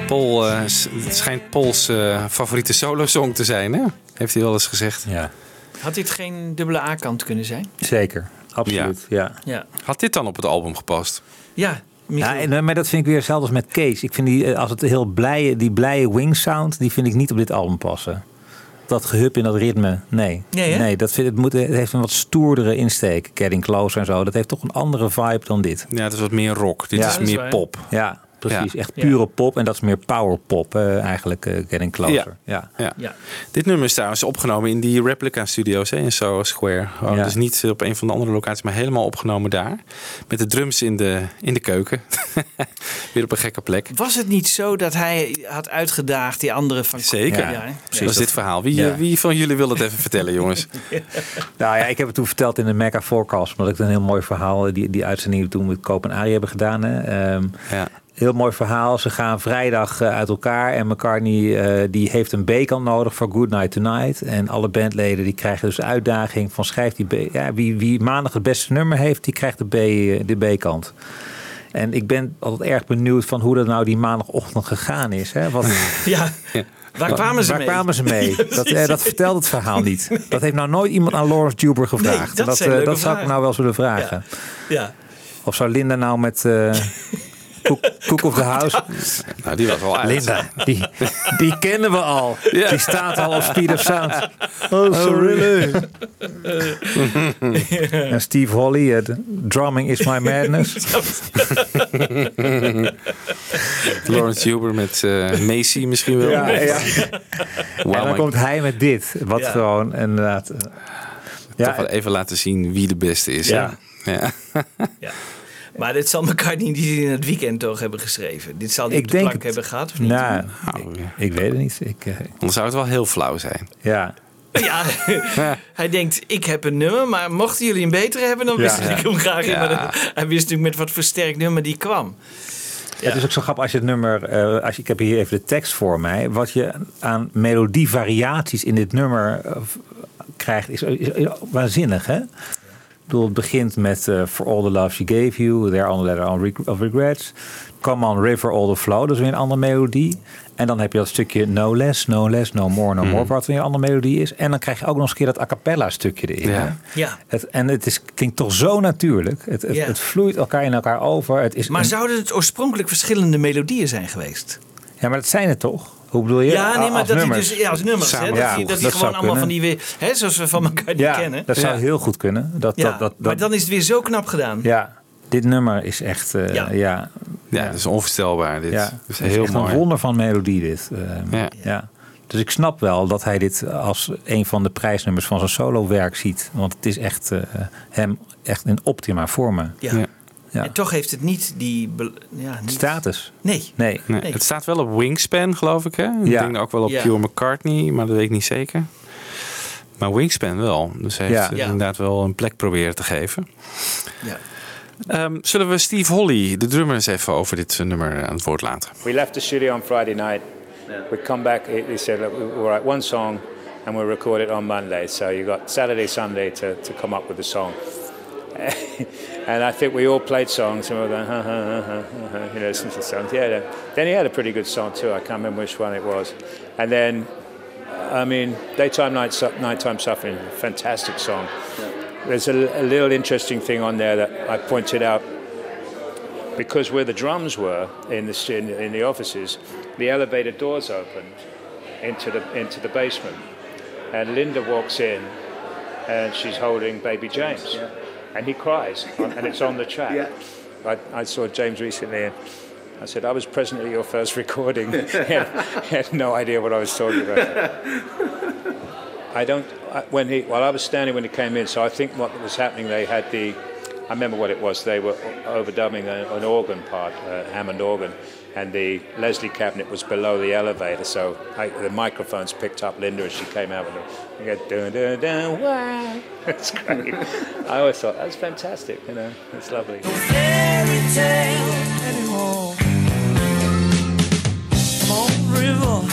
Paul, eh, het schijnt Pauls eh, favoriete solo-song te zijn, hè? Heeft hij wel eens gezegd. ja, Had dit geen dubbele A-kant kunnen zijn? zeker. Absoluut. Ja. Ja. Had dit dan op het album gepast? Ja, Ja, en, eh, maar dat vind ik weer hetzelfde als met Kees. Ik vind die, als het heel blije, die blije wing sound, die vind ik niet op dit album passen. Dat gehup in dat ritme, nee. Nee, nee dat vind, het, moet, het heeft een wat stoerdere insteek. Getting Closer en zo. Dat heeft toch een andere vibe dan dit. Ja, het is wat meer rock. Dit Ja. is meer pop. Ja, precies. Ja. Echt pure pop. En dat is meer power pop eigenlijk, eh, Getting Closer. Ja. Ja. Ja. Dit nummer is trouwens opgenomen in die replica studio's hè, in Soho Square. Ja. Dus niet op een van de andere locaties, maar helemaal opgenomen daar. Met de drums in de, in de keuken. Weer op een gekke plek. Was het niet zo dat hij had uitgedaagd die andere van... Zeker. Ja, dat is dit verhaal. Wie, Ja. eh, wie van jullie wil het even vertellen, jongens? Nou ja, ik heb het toen verteld in de Mega Forecast. Omdat ik een heel mooi verhaal, die, die uitzending toen met Koop en Arie hebben gedaan. Hè. Ehm, Ja. Heel mooi verhaal. Ze gaan vrijdag eh, uit elkaar. En McCartney eh, die heeft een B-kant nodig voor Good Night Tonight. En alle bandleden die krijgen dus de uitdaging van schrijf die B. Ja, wie, wie maandag het beste nummer heeft, die krijgt de B, de B-kant. En ik ben altijd erg benieuwd van hoe dat nou die maandagochtend gegaan is. Hè? Wat, Ja. Waar kwamen ze Waar mee? kwamen ze mee? Ja, dat, eh, dat vertelt het verhaal niet. Dat heeft nou nooit iemand aan Lawrence Juber gevraagd. Nee, dat dat, zijn leuke dat zou ik nou wel eens willen vragen. Ja. Of zou Linda nou met eh Cook, Cook of the House... Nou, die was wel uit. Linda, die, die kennen we al. Ja. Die staat al op Speed of Sound. Oh, sorry. en Steve Holly, eh, Drumming is my madness. Lawrence Huber met eh, Macy misschien wel. Ja, ja. Wow, en dan komt hij met dit. Wat Ja. gewoon inderdaad... eh, toch wel even laten zien wie de beste is. Ja. ja. Maar dit zal McCartney niet in het weekend toch hebben geschreven. Dit zal hij Ik op de plank het. hebben gehad, of niet? Nou, Nou, ja. ik weet het niet. Ik, eh, Dan zou het wel heel flauw zijn. ja. Ja, hij denkt, ik heb een nummer, maar mochten jullie een betere hebben, dan Ja. wist ik hem graag in. Ja. Maar dat- hij wist natuurlijk met wat versterkt nummer die kwam. Het is ook zo grappig als je het nummer, eh, als je, ik heb hier even de tekst voor mij, wat je aan melodievariaties in dit nummer eh, krijgt, is, is, is waanzinnig, hè? Bedoel, het begint met eh, For All the Love She Gave You, There on the Letter on of Regrets. Come on River, All the Flow, dat is weer een andere melodie. En dan heb je dat stukje No Less, No Less, No More, No More, wat weer een andere melodie is. En dan krijg je ook nog eens een keer dat a cappella stukje erin. Ja. Ja. Het, en het is, klinkt toch zo natuurlijk. Het, het, Ja. het vloeit elkaar in elkaar over. Het is Maar een- zouden het oorspronkelijk verschillende melodieën zijn geweest? Ja, maar dat zijn het toch? Hoe bedoel je? Ja, nee, maar Als dat hij nummers. dus ja, als nummers, hè, dat, Ja, hij, dat hij gewoon allemaal van die weer, hè, zoals we van elkaar die Ja, kennen. dat zou Ja. heel goed kunnen. Dat, Ja, dat, dat, maar dan is het weer zo knap gedaan. ja, dit nummer is echt, eh, Ja. ja. Ja, dat is onvoorstelbaar. Dit ja, dat is het is heel echt mooi. een wonder van melodie dit. eh, Ja. ja. Dus ik snap wel dat hij dit als een van de prijsnummers van zijn solo-werk ziet. Want het is echt eh, hem echt in optima vormen. Ja. Ja. En toch heeft het niet die... Ja, niet, Status. Nee. Nee. Nee, Nee. Het staat wel op Wingspan, geloof ik. Hè? Ik Ja. denk ook wel op Ja. Pure McCartney, maar dat weet ik niet zeker. Maar Wingspan wel. Dus hij heeft Ja. Ja. inderdaad wel een plek proberen te geven. Ja. Ehm, zullen we Steve Holly, de drummer, eens even over dit eh, nummer aan het woord laten? We left the studio on Friday night. We come back. He he said, "Look, "We'll write one song, and we'll record it on Monday." So you got Saturday, Sunday to, to come up with the song. And I think we all played songs, and we were going, huh, huh, huh, huh, huh, you know, listen to the songs. Yeah. then- Then he had a pretty good song too. I can't remember which one it was. And then, I mean, daytime, night, Su- nighttime suffering, fantastic song. There's a, a little interesting thing on there that I pointed out because where the drums were in the in, in the offices, the elevator doors opened into the into the basement, and Linda walks in, and she's holding baby James, and he cries, and it's on the track. I, I saw James recently, and I said I was present at your first recording. he, had, no idea what I was talking about. I don't. I, when he, well, I was standing when he came in, so I think what was happening, they had the. I remember what it was. They were overdubbing an organ part, a Hammond organ, and the Leslie cabinet was below the elevator. So I, the microphones picked up Linda as she came out with it. You go dun dun dun wow. That's great. I always thought that's fantastic. You know, it's lovely. fairy tale anymore. Come on, river,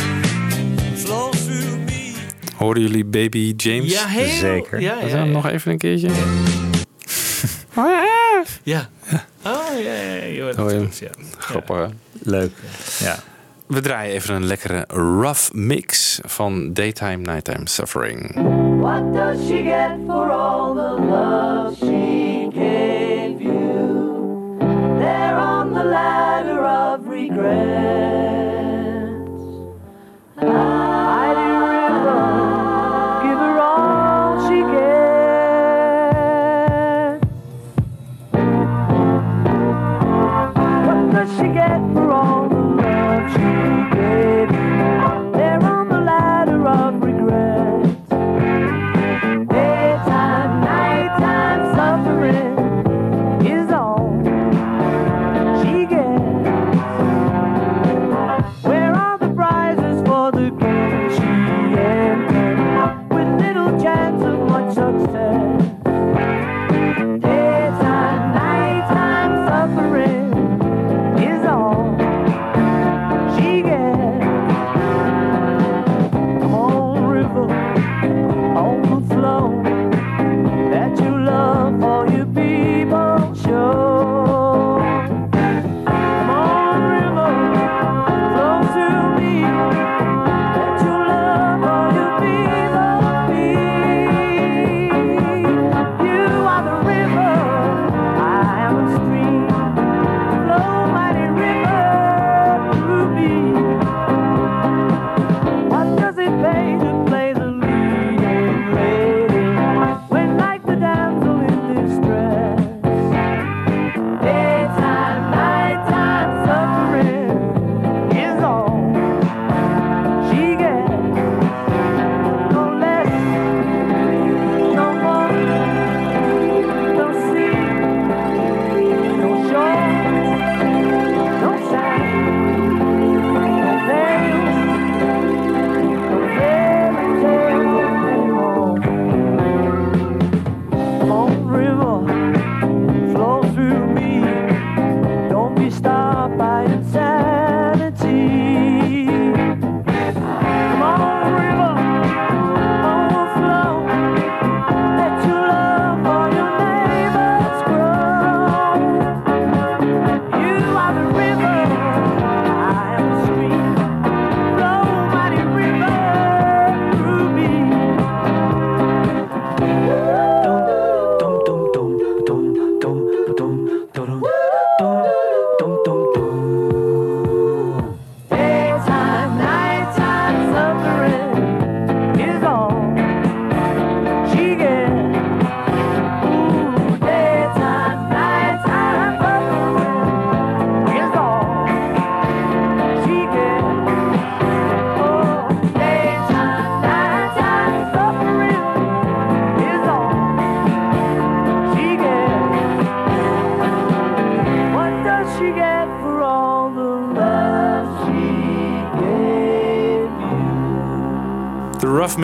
flow through me. Hoorden jullie Baby James? Ja, heel. Zeker. Ja, Dat ja, dan ja. Nog even een keertje. Ja. Oh Oh, ja, ja, ja. ja. ja. Grappig. hè? Leuk. Ja. We draaien even een lekkere rough mix van Daytime Nighttime Suffering. What does she get for all the love she gave you? There on the regrets. Mighty she get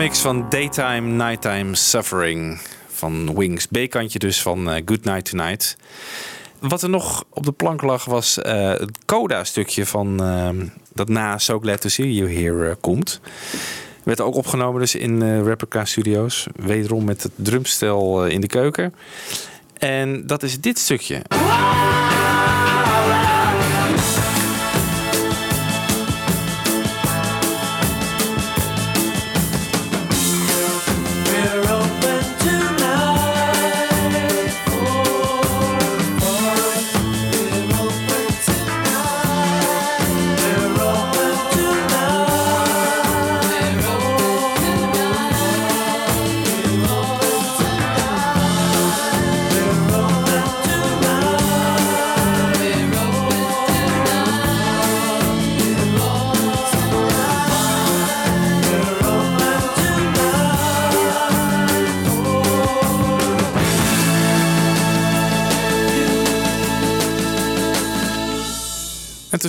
you? De rough mix van Daytime, Nighttime Suffering van Wings. B-kantje dus van eh, Good Night Tonight. Wat er nog op de plank lag was eh, het coda-stukje van ehm, dat na So Glad To See You Here eh, komt. Werd ook opgenomen dus in Replica Studios. Wederom met het drumstel in de keuken. En dat is dit stukje.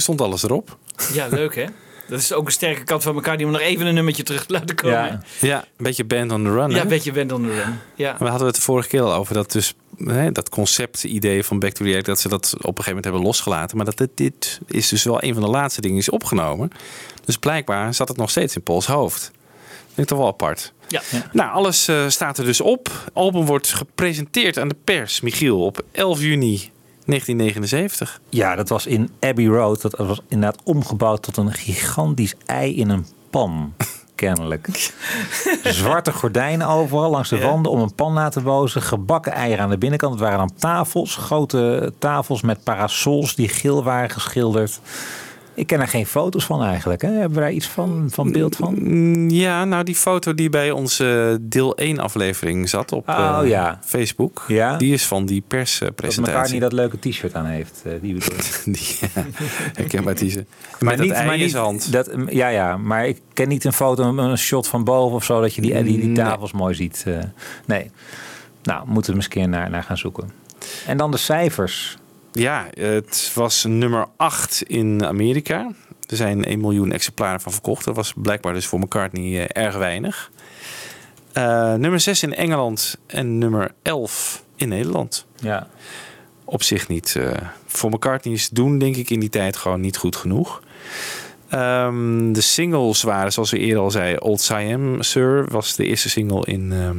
Stond alles erop. Ja, leuk hè? Dat is ook een sterke kant van elkaar die we nog even een nummertje terug laten komen. Ja, ja een beetje band on the run. Ja, hè? een beetje band on the run. Ja. We hadden het de vorige keer al over dat dus hè, dat concept-idee van Back to the Egg, dat ze dat op een gegeven moment hebben losgelaten. Maar dat dit, dit is dus wel een van de laatste dingen die is opgenomen. Dus blijkbaar zat het nog steeds in Pauls hoofd. Vind ik toch wel apart. Ja. Nou, alles eh, staat er dus op. Het album wordt gepresenteerd aan de pers, Michiel, op 11 juni 1979. Ja, dat was in Abbey Road. Dat was inderdaad omgebouwd tot een gigantisch ei in een pan. Kennelijk. Zwarte gordijnen overal langs de wanden om een pan na te bozen. Gebakken eieren aan de binnenkant. Het waren dan tafels, grote tafels met parasols die geel waren geschilderd. Ik ken er geen foto's van eigenlijk. Hè? Hebben we daar iets van, van beeld van? Mm, Ja, nou die foto die bij onze deel 1 aflevering zat op Oh, eh, ja. Facebook. Ja? Die is van die Dat elkaar perspresentatie. niet dat leuke t-shirt aan heeft. eh, die bedoel ik. die, ja, herkenbaar teaser. Met dat ei in zijn hand. Dat, ja, ja, maar ik ken niet een foto, een- shot van boven of zo, dat je die, die, die Nee. tafels mooi ziet. eh, nee. Nou, moeten we eens een keer naar, naar gaan zoeken. En dan de cijfers. Ja, het was nummer 8 in Amerika. Er zijn 1 miljoen exemplaren van verkocht. Dat was blijkbaar dus voor McCartney eh, erg weinig. Eh, nummer 6 in Engeland en nummer 11 in Nederland. Ja. Op zich niet. eh, voor McCartney is doen, denk ik, in die tijd gewoon niet goed genoeg. Ehm, de singles waren, zoals we eerder al zei, Old Siam Sir was de eerste single in ehm,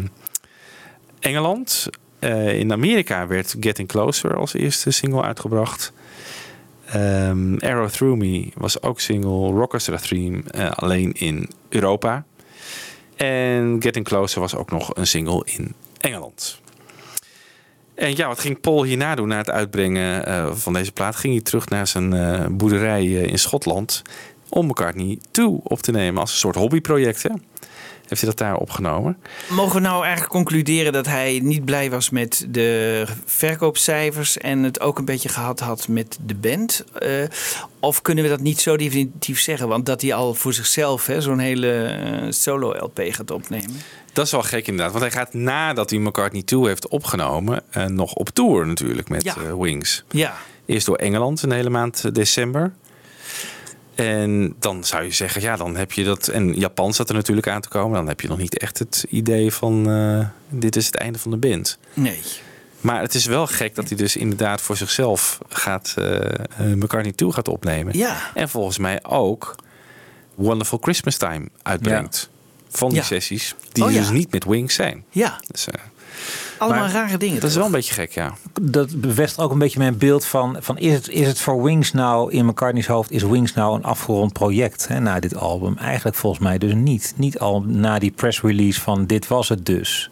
Engeland. Eh, in Amerika werd Getting Closer als eerste single uitgebracht. Ehm, Arrow Through Me was ook single. Rockestra Theme eh, alleen in Europa. En Getting Closer was ook nog een single in Engeland. En ja, wat ging Paul hierna doen na het uitbrengen eh, van deze plaat? Ging hij terug naar zijn boerderij in Schotland om McCartney 2 op te nemen als een soort hobbyproject. Hè? Heeft hij dat daar opgenomen? Mogen we nou eigenlijk concluderen dat hij niet blij was met de verkoopcijfers en het ook een beetje gehad had met de band? Eh, of kunnen we dat niet zo definitief zeggen? Want dat hij al voor zichzelf zo'n hele eh, solo-LP gaat opnemen. Dat is wel gek inderdaad. Want hij gaat nadat hij McCartney 2 heeft opgenomen... eh, nog op tour natuurlijk met Ja. Wings. Ja. Eerst door Engeland een hele maand december. En dan zou je zeggen, ja, dan heb je dat... En Japan zat er natuurlijk aan te komen. Dan heb je nog niet echt het idee van... eh, dit is het einde van de band. Nee. Maar het is wel gek dat hij dus inderdaad voor zichzelf gaat... eh, McCartney 2 gaat opnemen. Ja. En volgens mij ook Wonderful Christmas Time uitbrengt. Van die Ja. sessies. Die Oh, dus niet met Wings zijn. Ja. Dus, eh, Allemaal Maar rare dingen. dat is wel een beetje gek, ja. Dat bevestigt ook een beetje mijn beeld van, van is, het, is het voor Wings nou, in McCartney's hoofd, is Wings nou een afgerond project hè, na dit album? Eigenlijk volgens mij dus niet. Niet al na die press release van dit was het dus.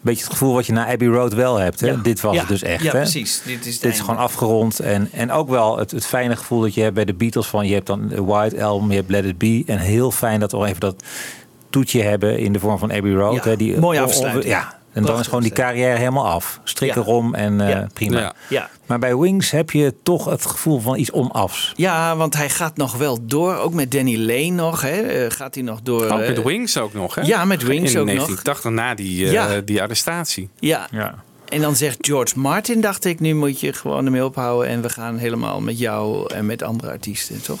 Beetje het gevoel wat je na Abbey Road wel hebt. Hè? Ja. Dit was Ja. het dus echt. Ja, hè? precies. Dit is het Dit is gewoon afgerond. En, en ook wel het, het fijne gevoel dat je hebt bij de Beatles. Van je hebt dan een White Album, je hebt Let It Be. En heel fijn dat we even dat toetje hebben in de vorm van Abbey Road. Ja, hè, die, mooie afsluiting. Ja, en dan is gewoon die carrière helemaal af. Strik Ja. erom en eh, Ja. prima. Ja. Ja. Maar bij Wings heb je toch het gevoel van iets onafs. Ja, want hij gaat nog wel door. Ook met Danny Lane nog. Hè. Eh, gaat hij nog door. Ook eh, met Wings ook nog, hè? Ja, met Wings In ook nog. 1980, na die, eh, Ja. die arrestatie. Ja. Ja. En dan zegt George Martin, dacht ik, nu moet je gewoon ermee ophouden. En we gaan helemaal met jou en met andere artiesten, toch?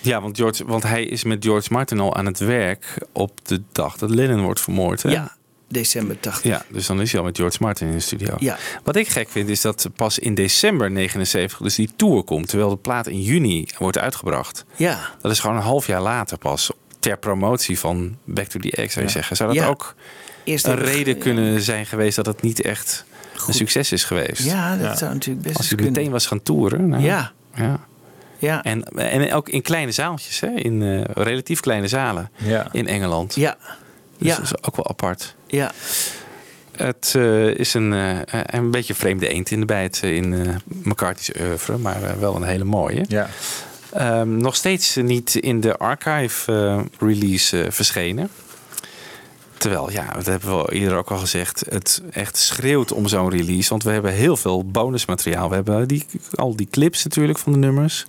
Ja, want, George, want hij is met George Martin al aan het werk op de dag dat Lennon wordt vermoord. Hè? Ja, december 80. Ja, dus dan is hij al met George Martin in de studio. Ja. Wat ik gek vind is dat pas in december 79 dus die tour komt. Terwijl de plaat in juni wordt uitgebracht. Ja. Dat is gewoon een half jaar later pas. Ter promotie van Back to the Egg zou je Ja. zeggen. Zou dat Ja. ook Eerst een reden ja. kunnen zijn geweest dat het niet echt een succes is geweest? Ja, dat zou natuurlijk best Als hij meteen was gaan toeren. nou, Ja. ja. Ja. En, en ook in kleine zaaltjes, hè? in eh, relatief kleine zalen Ja. in Engeland. Ja. Dus Ja. dat is ook wel apart. Ja. Het eh, is een, eh, een beetje vreemde eend in de bijt in eh McCarthy's oeuvre, maar eh, wel een hele mooie. Ja. Ehm, nog steeds niet in de archive eh, release eh, verschenen. Terwijl, ja, dat hebben we eerder ook al gezegd, het echt schreeuwt om zo'n release. Want we hebben heel veel bonusmateriaal. We hebben die, al die clips natuurlijk van de nummers.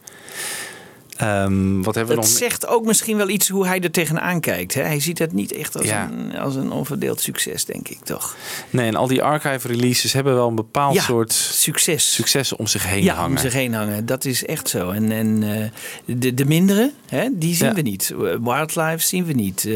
Ehm, wat hebben we Dat nog? zegt ook misschien wel iets hoe hij er tegenaan kijkt. Hè? Hij ziet het niet echt als, Ja. een, als een onverdeeld succes, denk ik toch? Nee, en al die archive releases hebben wel een bepaald Ja, soort succes. succes om zich heen ja, hangen. om zich heen hangen. Dat is echt zo. En, en eh, de, de mindere, hè, die zien Ja. we niet. Eh, Wildlife zien we niet. Eh,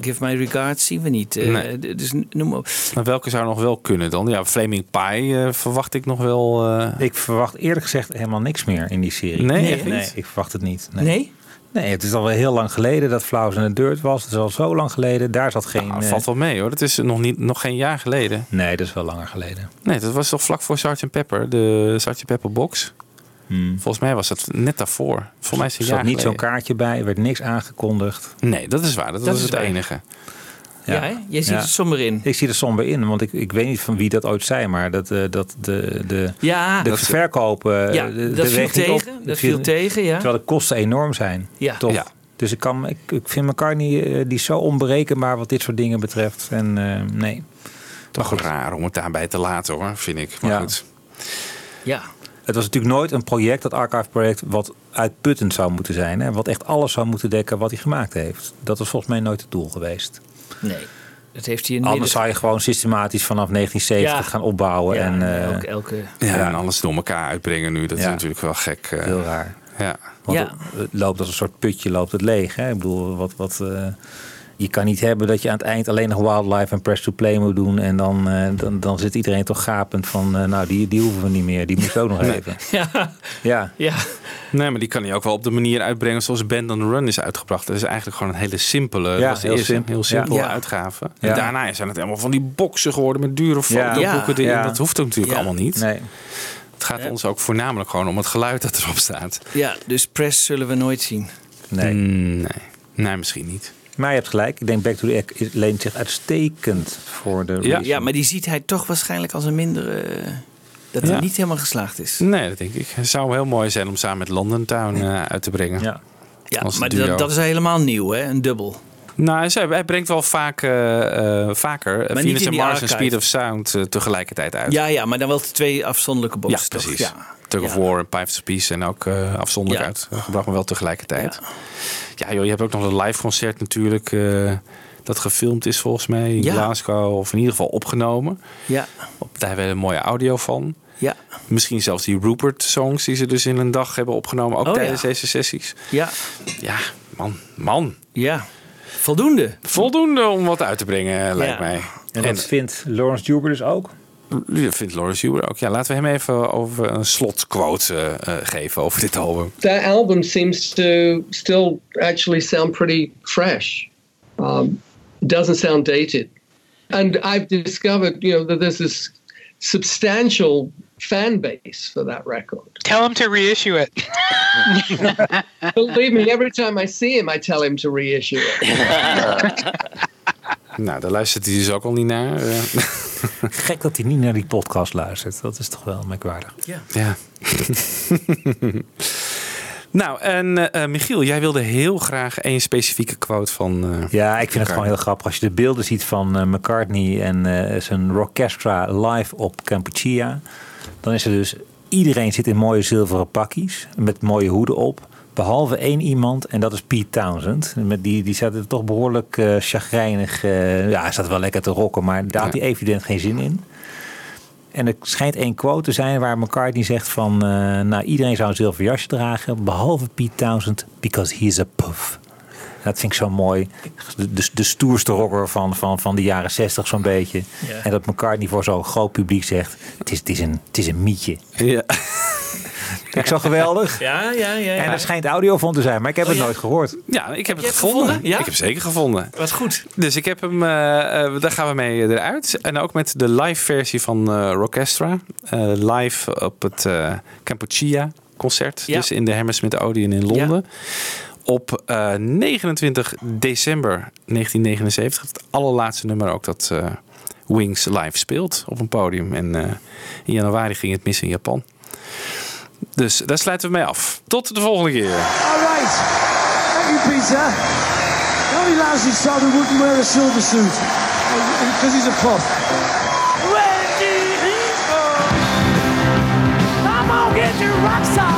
Give My Regards zien we niet. Nee. Dus noem maar op. Maar welke zou nog wel kunnen dan? Ja, Flaming Pie verwacht ik nog wel. eh, Ik verwacht eerlijk gezegd helemaal niks meer in die serie. Nee, Nee, echt niet? Nee, ik verwacht het niet. Nee. Nee? Nee, het is al wel heel lang geleden dat Flowers in the Dirt was. Het is al zo lang geleden. Daar zat geen... Nou, eh, valt wel mee hoor. Dat is nog, niet, nog geen jaar geleden. Nee, dat is wel langer geleden. Nee, dat was toch vlak voor Sgt. Pepper, de Sgt. Pepper box. Volgens mij was het net daarvoor. Volgens mij is het Er zat niet zo'n kaartje bij. Er werd niks aangekondigd. Nee, dat is waar. Dat, Dat was is het waar. enige. Ja? Jij ziet er somber in. Ik zie er somber in, want ik, ik weet niet van wie dat ooit zei, maar dat, eh, dat de, de, Ja. de Dat- verkopen. Ja, eh, de- dat de viel op. tegen, dat viel tegen, ja. Terwijl de kosten enorm zijn. Ja. Toch? Ja. Dus ik, kan, ik, ik vind McCartney, eh, die zo onberekenbaar wat dit soort dingen betreft. En eh, nee. Toch raar om het daarbij te laten hoor, vind ik. Maar Ja. goed. Ja. Het was natuurlijk nooit een project, dat archive-project, wat uitputtend zou moeten zijn. Hè? Wat echt alles zou moeten dekken wat hij gemaakt heeft. Dat was volgens mij nooit het doel geweest. Nee. Dat heeft hij in Anders midden- zou je gewoon systematisch vanaf 1970 Ja. gaan opbouwen. Ja, en, eh, elke, elke... Ja, en alles door elkaar uitbrengen nu, dat is natuurlijk wel gek. eh. Heel raar. Ja. Want Ja. het, het loopt als een soort putje loopt het leeg. Hè? Ik bedoel, wat, wat, eh, je kan niet hebben dat je aan het eind alleen nog wildlife en press to play moet doen. En dan, eh, dan, dan zit iedereen toch gapend van, eh, nou die, die hoeven we niet meer. Die moet ook nog even. Ja. Ja. Ja. Nee, maar die kan hij ook wel op de manier uitbrengen zoals Band on the Run is uitgebracht. Dat is eigenlijk gewoon een hele simpele, Ja, heel eerste, simpel. heel simpele Ja. uitgave. Ja. En daarna zijn het helemaal van die boxen geworden met dure fotoboeken. Ja. erin. Dat hoeft ook natuurlijk Ja. allemaal niet. Nee. Het gaat ons ook voornamelijk gewoon om het geluid dat erop staat. Ja, dus press zullen we nooit zien. Nee. Mm, nee. nee, misschien niet. Maar je hebt gelijk. Ik denk Back to the Egg leent zich uitstekend voor de Ja. Ja, maar die ziet hij toch waarschijnlijk als een mindere... eh, dat Ja. hij niet helemaal geslaagd is. Nee, dat denk ik. Het zou heel mooi zijn om samen met London Town eh, uit te brengen. Ja. Ja, maar dat, dat is helemaal nieuw, hè? Een dubbel. Nou, hij, brengt wel vaak, eh, vaker eh, niet Venus en Mars en. Speed of Sound tegelijkertijd uit. Ja, ja, maar dan wel twee afzonderlijke Ja, boxen. toch? precies. Ja. Tug of Ja. War en Pipes of Peace zijn ook afzonderlijk Ja. uitgebracht, maar wel tegelijkertijd. Ja. joh, je hebt ook nog een live concert natuurlijk. dat gefilmd is volgens mij in Ja. Glasgow. Of in ieder geval opgenomen. Ja. Op, daar hebben we een mooie audio van. Ja. Misschien zelfs die Rupert-songs die ze dus in een dag hebben opgenomen. Ook Oh, tijdens ja. deze sessies. Ja. Ja, man, man. Ja. Voldoende. Voldoende om wat uit te brengen, lijkt Ja. mij. En dat vindt Lawrence Juber dus ook? Dat vindt Lawrence Huber ook. Ja, laten we hem even over een slotquote eh, eh, geven over dit album. that album seems to still actually sound pretty fresh. Um, doesn't sound dated. And I've discovered, you know, that there's this substantial fan base for that record. Tell him to reissue it. Believe me, every time I see him, I tell him to reissue it. Nou, daar luistert hij dus ook al niet naar. eh. Gek dat hij niet naar die podcast luistert. Dat is toch wel merkwaardig. Ja. Ja. nou, en eh, Michiel, jij wilde heel graag één specifieke quote van. eh, Ja, ik vind het gewoon heel grappig. Als je de beelden ziet van eh, McCartney en eh, zijn Rockestra live op Kampuchea. Dan is er dus... Iedereen zit in mooie zilveren pakjes. Met mooie hoeden op. Behalve één iemand. En dat is Pete Townsend. Met die, die zat er toch behoorlijk eh chagrijnig. eh, ja, hij zat wel lekker te rocken. Maar daar had hij evident geen zin in. En er schijnt één quote te zijn waar McCartney zegt van... eh, nou, iedereen zou een zilveren jasje dragen, behalve Pete Townsend, because he's a puff. Dat vind ik zo mooi. De, de, de stoerste rocker van, van, van de jaren zestig zo'n beetje. Ja. En dat McCartney voor zo'n groot publiek zegt... het is, het is, een, het is een mietje. Ja. Ik zo geweldig. Ja, ja, ja. ja. En er schijnt audio van te zijn, maar ik heb Oh, het ja. nooit gehoord. Ja, ik heb het je het gevonden. gevonden? Ja? Ik heb het zeker gevonden. Wat goed. Dus ik heb hem, eh, eh, daar gaan we mee eruit. En ook met de live versie van eh Rockestra. Eh, live op het eh Kampuchea concert. Ja. Dus in de Hammersmith Odeon in Londen. Op eh, 29 december 1979. Het allerlaatste nummer ook dat eh, Wings live speelt op een podium. En eh, in januari ging het mis in Japan. Dus daar sluiten we mee af. Tot de volgende keer. All right. Thank you, Peter. The only lousy sod who wouldn't wear a silver suit. Because he's a puff. I'm gonna get you rock star.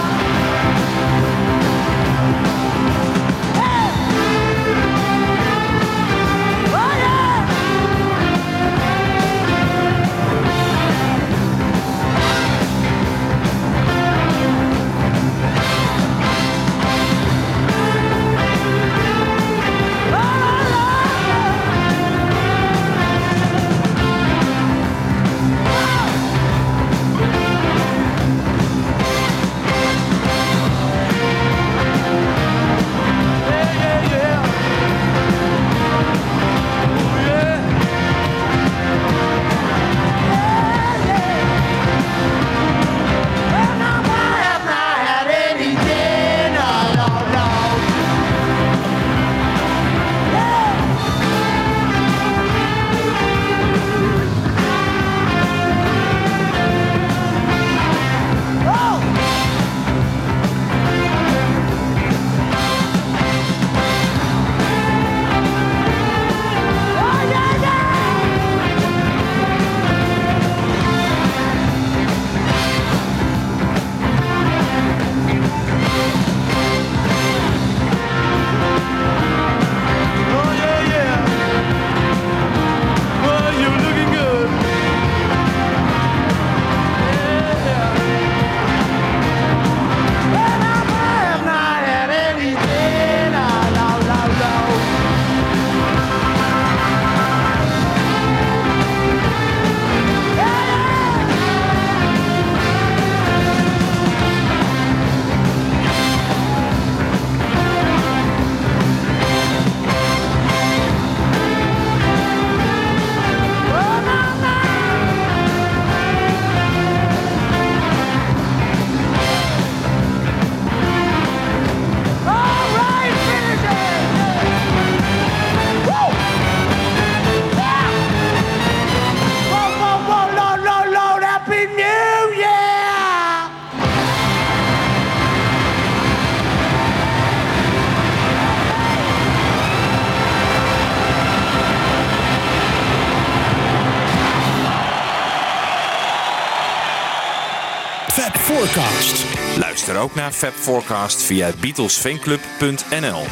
Ook naar Fab Forecast via beatlesfanclub.nl.